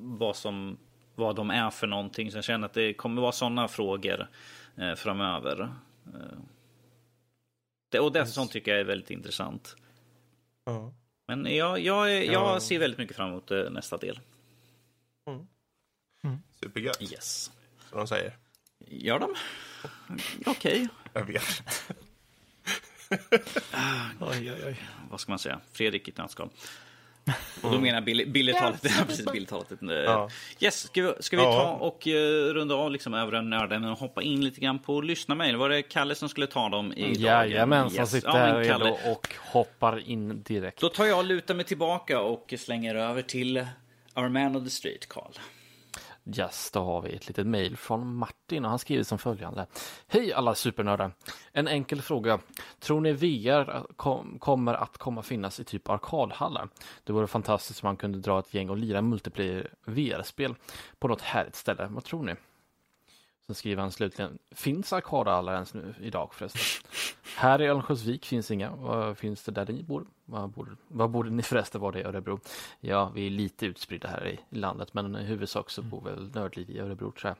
vad, som, vad de är för någonting. Så jag känner att det kommer vara sådana frågor eh, framöver. Eh, det, och det sånt tycker jag är väldigt intressant. Ja. Men jag, jag, jag ja. ser väldigt mycket fram emot eh, nästa del. Mm. Mm. Supergött. Yes. Som de säger. Gör de? Okej. Okay. Jag vet. oj, oj, oj. Vad ska man säga? Fredrik i ett nötskal. Och då menar jag bildertalet. Ja, precis, bildertalet. Ja. Yes, ska vi, ska vi ta och uh, runda av liksom övriga nörden och hoppa in lite grann på lyssnarmail? Var det Kalle som skulle ta dem i Jajamensan, yes. sitter här Kalle. och hoppar in direkt. Då tar jag och lutar mig tillbaka och slänger över till Our Man of the Street, Carl. Yes, då har vi ett litet mejl från Martin och han skriver som följande. Hej alla supernördar! En enkel fråga. Tror ni VR kom, kommer att komma finnas i typ arkadhallar? Det vore fantastiskt om man kunde dra ett gäng och lira multiplayer VR-spel på något härligt ställe. Vad tror ni? Sen skriver han slutligen, finns arkadhallar ens nu idag förresten? Här i Örnsköldsvik finns inga. Vad finns det där ni bor? Vad borde, vad borde ni förresten vara i Örebro? Ja, vi är lite utspridda här i landet, men i huvudsak så bor väl Nördliv i Örebro tror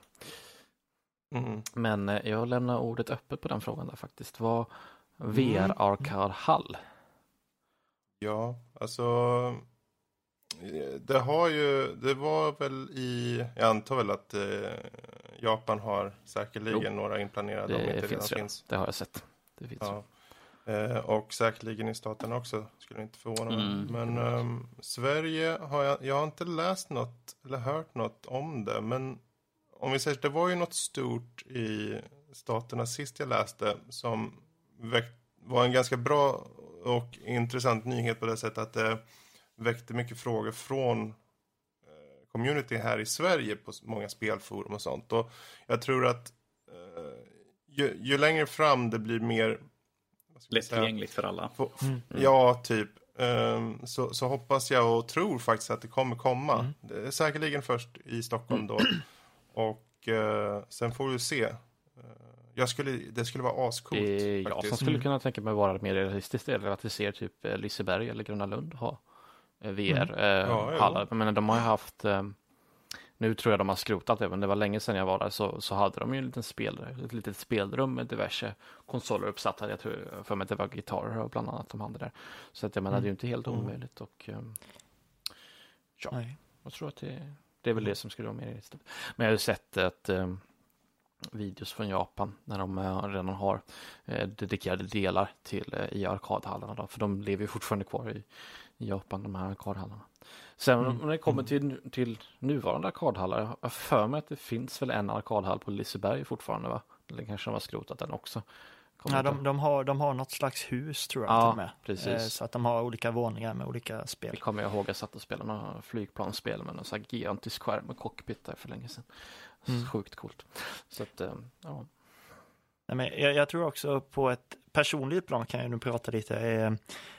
jag. Mm. Men eh, jag lämnar ordet öppet på den frågan där faktiskt. Vad Mm. VR-arkadhall? Ja, alltså. eh, Det har ju, det var väl i, jag antar väl att eh, Japan har säkerligen Jo, några inplanerade om Det inte redan finns redan. finns. Det har jag sett. Det finns. Ja. Eh, och säkerligen i staten också, skulle inte förvåna mig. Mm. Men ehm, Sverige har jag, jag har inte läst något eller hört något om det. Men om vi säger det var ju något stort i staterna sist jag läste som var en ganska bra och intressant nyhet på det sättet att det väckte mycket frågor från eh, community här i Sverige på många spelforum och sånt. Och jag tror att eh, ju, ju längre fram det blir mer vad ska man säga, Lättillgängligt för alla. få- Ja, typ. Ehm, så, så hoppas jag och tror faktiskt att det kommer komma. Det är säkerligen först i Stockholm då. Och eh, sen får vi se. Eh, jag skulle, det skulle vara ascoolt. Det är jag som skulle kunna tänka mig vara mer realistiskt eller att vi ser typ Liseberg eller Gröna Lund ha eh, VR eh, Ja, de har ju haft eh, nu tror jag de har skrotat det, men det var länge sedan jag var där så, så hade de ju en liten spel, ett litet spelrum med diverse konsoler uppsatta. Jag tror för mig att det var gitarrer bland annat de hade där. Så att jag menar, det är ju inte helt omöjligt och eh, ja, Nej. jag tror att det, det är väl det som skulle vara mer realistiskt. Men jag har ju sett att videos från Japan när de redan har dedikerade delar till i arkadhallarna då, för de lever ju fortfarande kvar i, i Japan, de här arkadhallarna. Sen Mm. när det kommer till, till nuvarande arkadhallar, jag har för mig att det finns väl en arkadhall på Liseberg fortfarande va? Eller kanske de har skrotat den också. Kommer Ja, de, de, har, de har något slags hus tror jag Ja, till med. precis. Eh, Så att de har olika våningar med olika Det spel. kommer jag ihåg, jag satt och spelade några flygplansspel med en sån här gigantisk skärm med cockpit där för länge sedan. Mm. Sjukt coolt. Så att, eh, ja. Nej, men jag, jag tror också på ett personligt plan kan jag nu prata lite. Eh,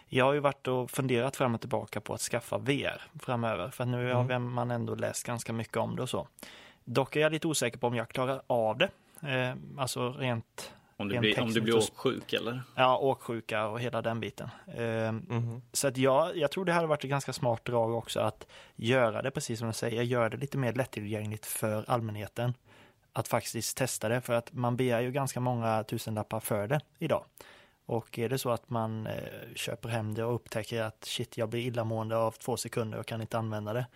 Jag har ju varit och funderat fram och tillbaka på att skaffa VR framöver. För nu har man ändå läst ganska mycket om det och så. Dock är jag lite osäker på om jag klarar av det. Eh, Alltså rent Om du blir, om du blir åksjuk eller? ja, åksjuka och hela den biten. Mhm. Så att jag, jag tror det hade varit ett ganska smart drag också att göra det, precis som jag säger, göra det lite mer lättillgängligt för allmänheten. Att faktiskt testa det, för att man begär ju ganska många tusenlappar för det idag. Och är det så att man eh, köper hem det och upptäcker att shit, jag blir illamående av två sekunder och kan inte använda det.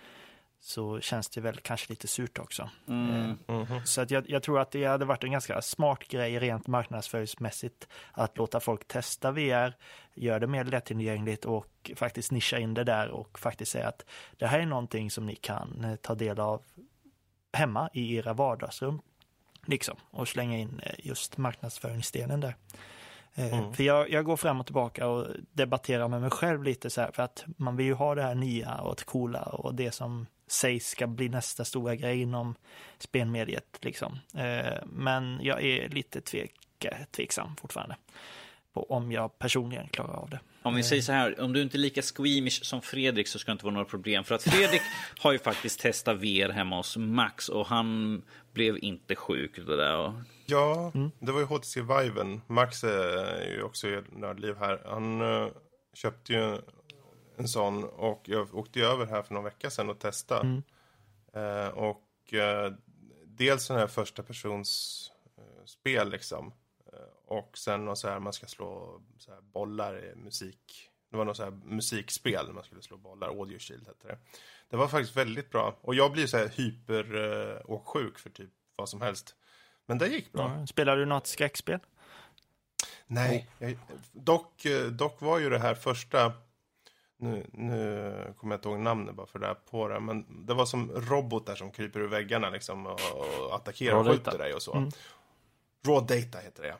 Så känns det väl kanske lite surt också. Mm. Eh, så att jag, jag tror att det hade varit en ganska smart grej rent marknadsföringsmässigt att låta folk testa VR, göra det mer lättillgängligt och faktiskt nischa in det där och faktiskt säga att det här är någonting som ni kan eh, ta del av hemma i era vardagsrum. Liksom, och slänga in eh, just marknadsföringsdelen där. Eh, För jag, jag går fram och tillbaka och debatterar med mig själv lite så här för att man vill ju ha det här nya och coola och det som sägs ska bli nästa stora grej inom spelmediet liksom. Eh, Men jag är lite tvek, tveksam fortfarande på om jag personligen klarar av det. Om vi säger så här, om du inte är lika squeamish som Fredrik så ska det inte vara några problem. För att Fredrik har ju faktiskt testat VR hemma hos Max och han blev inte sjuk det där. Ja, det var ju HTC Viven. Max är ju också i nördliv här. Han eh, köpte ju en sån och jag åkte över här för någon vecka sedan och testade. Eh, och eh, dels sån här första persons eh, spel liksom. Och sen något så här man ska slå så här bollar i musik. Det var något så här musikspel man skulle slå bollar. Audio Shield hette det. Det var faktiskt väldigt bra. Och jag blir så här hyper eh, och sjuk för typ vad som helst. Men det gick bra. Ja. Spelar du något skräckspel? Nej, jag, dock, eh, dock var ju det här första, nu, nu kommer jag inte ihåg namnet bara för det här på det, men det var som robotar som kryper ur väggarna liksom och, och attackerar och skjuter dig och så. Raw data heter det.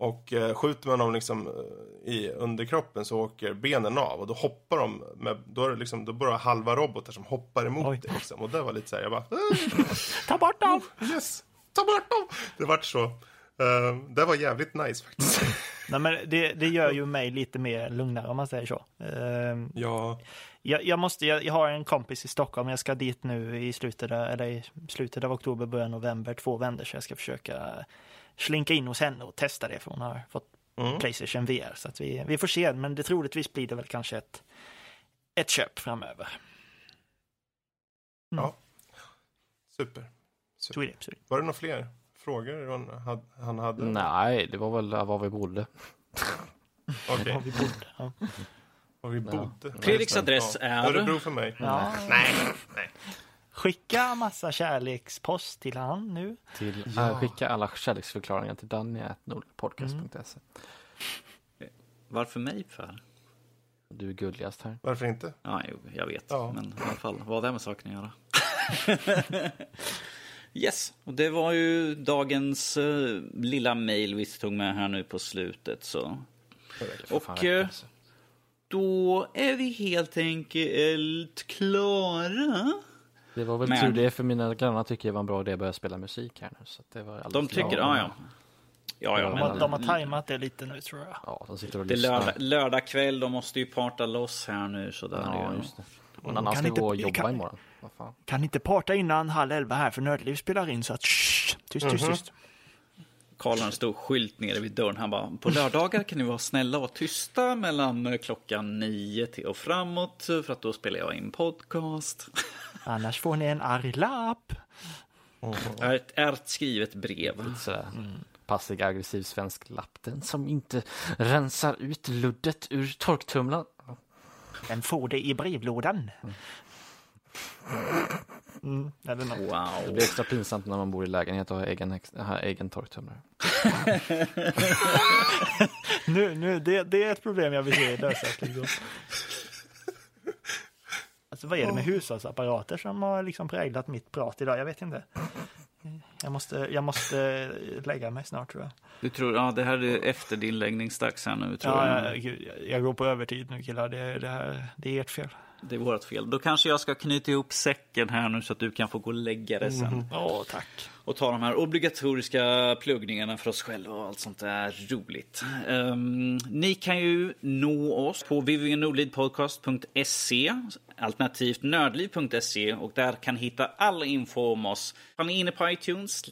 Och eh, skjuter man dem liksom eh, i underkroppen så åker benen av och då hoppar de, med, då är det liksom, då bara halva robotar som hoppar emot Oj. dig liksom. Och det var lite så här, jag bara, Ta bort dem! yes, ta bort dem! Det vart så. Uh, det var jävligt nice faktiskt. Nej, men det, det gör ju mig lite mer lugnare om man säger så. Eh, ja, Jag, jag, måste, jag, jag har en kompis i Stockholm, jag ska dit nu i slutet, av, eller i slutet av oktober, början av november, två vändor, så jag ska försöka slinka in hos henne och testa det, för hon har fått Mm. Playstation VR. Så att vi, vi får se, men det troligtvis blir det väl kanske ett, ett köp framöver. ja. Super. Så är det. Var det några fler frågor han? Han hade? Nej, det var väl var vi bodde. Okej, Har vi borde, ja. var vi bodde. Fredriks adress ja. är- Örebro för mig. Ja. Nej, nej. Skicka massa kärlekspost till han nu. Till, Ja. äh, skicka alla kärleksförklaringar till danny.nordpodcast.se. Varför mig för? Du är gulligast här. Varför inte? Ja, jo, jag vet. Ja. Men i alla fall, vad har det med saken att göra? yes, och det var ju dagens eh, lilla mail vi tog med här nu på slutet. Så. Och alltså. då är vi helt enkelt klara. Det var väl men- tur det, för mina grannar tycker det var en bra idé att börja spela musik här nu. Så att det var De tycker, ja ja. Ja, ja, De De men har, de har tajmat det lite nu tror jag. Ja, de sitter och det är lördag, lördag kväll, de måste ju parta loss här nu. Så där Ja, ju. just det. Men annan Kan ska inte- gå och jobba kan- imorgon. Vad fan. Kan inte parta innan halv elva här för Nördliv spelar in så att shh, tyst, tyst, tyst. Karl har en stor skylt nere vid dörren. Han bara, på lördagar kan ni vara snälla och tysta mellan eh, klockan nio till och framåt. För att då spelar jag in podcast. Annars får ni en arg lapp. Är ett, är ett skrivet brev. Sådär passiv aggressiv svensk lapp. Den som inte rensar ut luddet ur torktumlaren. Den får det i brevlådan. Mm, eller något. Det Wow. blir extra pinsamt när man bor i lägenhet och har egen, har egen torktumlare. Nu, nu, det, det är ett problem jag vill se lösas. Liksom. Alltså vad är det med hushållsapparater som har liksom präglat mitt prat idag? Jag vet inte. Jag måste, jag måste lägga mig snart tror jag. Du tror, ja det här är efter din läggningsdags här nu tror Ja, jag. jag, gud, jag, jag går på övertid nu killar. Det, det, här, det är ert fel. Det är vårt fel. Då kanske jag ska knyta ihop säcken här nu så att du kan få gå och lägga dig sen. Åh, tack. Och ta de här obligatoriska pluggningarna för oss själva och allt sånt där roligt. Ehm, ni kan ju nå oss på www.nordlidpodcast.se alternativt nördliv.se och där kan hitta all info om oss. Om ni är inne på iTunes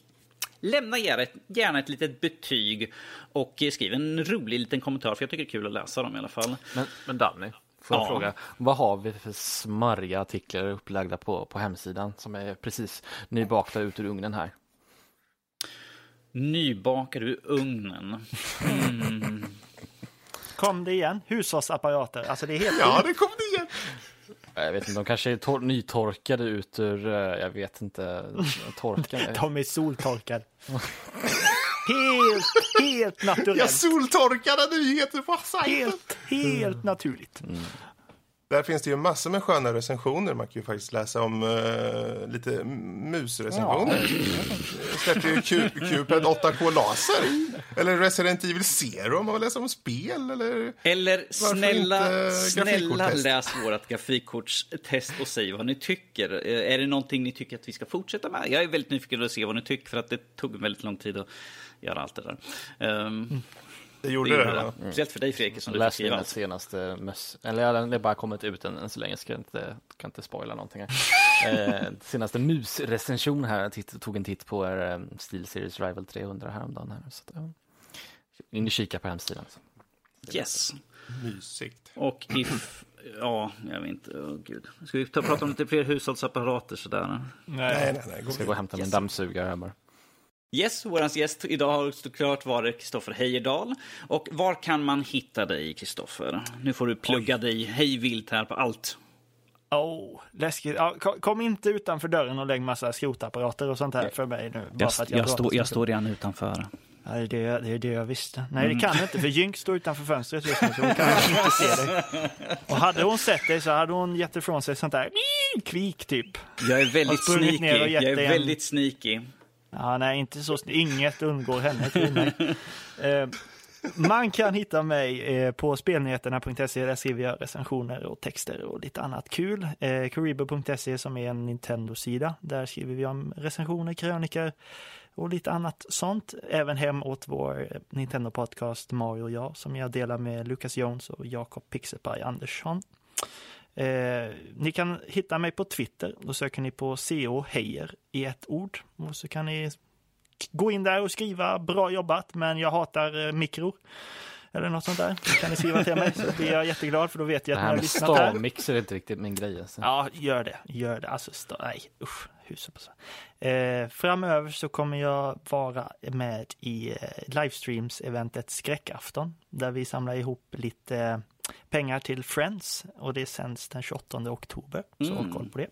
Lämna gärna ett, gärna ett litet betyg och skriv en rolig liten kommentar för jag tycker det är kul att läsa dem i alla fall. Men, men Danny, får jag Ja. fråga, vad har vi för smarriga artiklar upplagda på, på hemsidan som är precis nybakta ut ur ugnen här? Nybakad ur ugnen. Kom det igen? Hushållsapparater. Alltså det är helt Ja, det kom det igen! Jag vet inte, de kanske är tor- nytorkade ut ur, eh, jag vet inte, torkade. De är soltorkade. helt, helt Jag naturellt. soltorkade nyheter på sajten! Helt, helt naturligt. Där finns det ju massor med sköna recensioner. Man kan ju faktiskt läsa om eh, lite musrecensioner. Jag släppte ju Cu- Cuphead 8K Laser. Eller Resident Evil Zero om man vill läsa om spel. Eller... Eller snälla, snälla läs vårt grafikkortstest och säg vad ni tycker. Eh, Är det någonting ni tycker att vi ska fortsätta med? Jag är väldigt nyfiken att se vad ni tycker för att det tog väldigt lång tid att göra allt det där. Um, Det gjorde det. va? Speciellt för dig Fredrik som du fick Läs skriva den senaste möss... Eller den är bara kommit ut än, än så länge, ska jag inte, kan inte spoila någonting här. eh, senaste musrecension här, jag titt, tog en titt på er um, SteelSeries Rival 300 häromdagen. Här, så att, ja. In och kika på hemsidan. Så. Yes. Mysigt. Och if... Ja, jag vet inte. Åh, gud. Ska vi ta, prata om lite fler hushållsapparater sådär? Nej, nej, nej. Gå Jag ska gå och hämta min dammsugare här bara. Yes, vår gäst idag har såklart varit Kristoffer Heyerdahl. Och var kan man hitta dig, Kristoffer? Nu får du plugga dig hej vilt här på allt. Oh, läskigt. Ja, ko- kom inte utanför dörren och lägg massa skrotapparater och sånt här för mig nu. Jag, för jag, så jag står redan utanför. Ja, det, är det, det är det jag visste. Nej, det kan jag inte, för Jynk står utanför fönstret just nu, så hon kan inte se dig. Och hade hon sett dig så hade hon gett ifrån sig sånt där kvik, typ. Jag är väldigt sneaky. Jag är dig en- väldigt sneaky. Ja, nej, inte så. Inget undgår henne, mig. Eh, man kan hitta mig eh, på spelnyheterna.se. Där skriver jag recensioner och texter och lite annat kul. Eh, Karibo.se som är en Nintendo-sida. Där skriver vi om recensioner, krönikor och lite annat sånt. Även hem åt vår Nintendo-podcast Mario och jag som jag delar med Lucas Jones och Jakob Pixelpaj Andersson. Eh, ni kan hitta mig på Twitter. Då söker ni på CO Heijer i ett ord. Och så kan ni gå in där och skriva bra jobbat, men jag hatar eh, mikror. Eller något sånt där. Då kan ni skriva till mig så blir jag jätteglad för då vet jag att ni har lyssnat här. stavmix är inte riktigt min grej. Alltså. Ja, gör det. Gör det. Alltså, sta- nej, usch. Huset på så. Eh, framöver så kommer jag vara med i eh, livestreams-eventet Skräckafton där vi samlar ihop lite pengar till Friends och det sänds den 28 oktober. Så håll koll på det.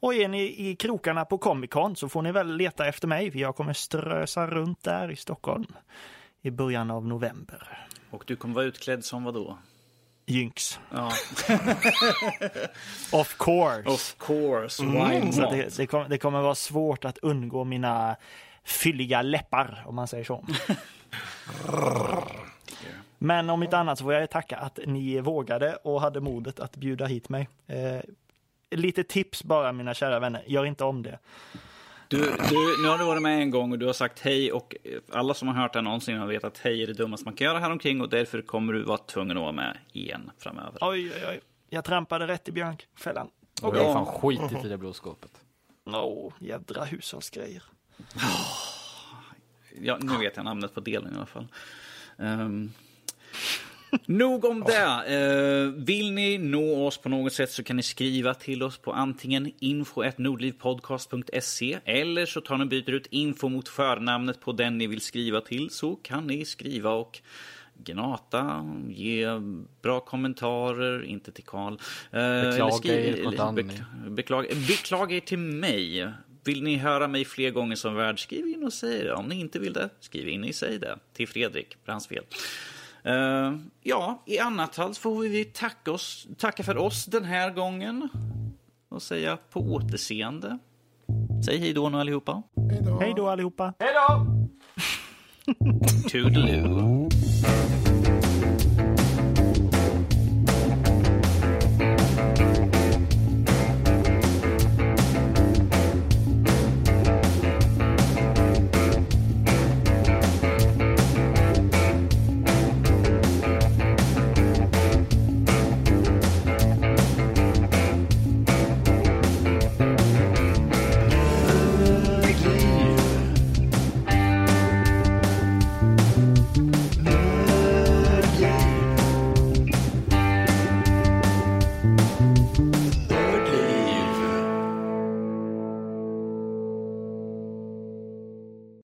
Och är ni i krokarna på Comic Con så får ni väl leta efter mig för jag kommer strösa runt där i Stockholm i början av november. Och du kommer vara utklädd som vad då? Jinx. Ja, Of course. of course. Why Så not? det, det, kommer, det kommer vara svårt att undgå mina fylliga läppar, om man säger så. Men om inte annat så får jag tacka att ni vågade och hade modet att bjuda hit mig. Eh, lite tips bara, mina kära vänner. Gör inte om det. Du, du, nu har du varit med en gång och du har sagt hej och alla som har hört det någonsin har vetat att hej är det dummaste man kan göra här omkring och därför kommer du vara tvungen att vara med igen framöver. Oj, oj, oj. Jag trampade rätt i björnkfällan. Och jag har fan skitit i det blå skåpet. Åh, jädra hushållsgrejer. Ja, nu vet jag namnet på delen i alla fall. Um, nog om det. Eh, vill ni nå oss på något sätt så kan ni skriva till oss på antingen info.nordlivpodcast.se eller så tar ni och byter ut info mot förnamnet på den ni vill skriva till så kan ni skriva och gnata, ge bra kommentarer, inte till Karl. Eh, Beklaga eller er beklaga, beklaga er till mig. Vill ni höra mig fler gånger som värd, skriv in och säg det. Om ni inte vill det, skriv in och säg det. Till Fredrik, för hans fel. Eh, ja, i annat fall får vi tacka, oss, tacka för oss den här gången. Och säga på återseende. Säg hej då nu allihopa. Hej då. Hej då allihopa. Toodaloo.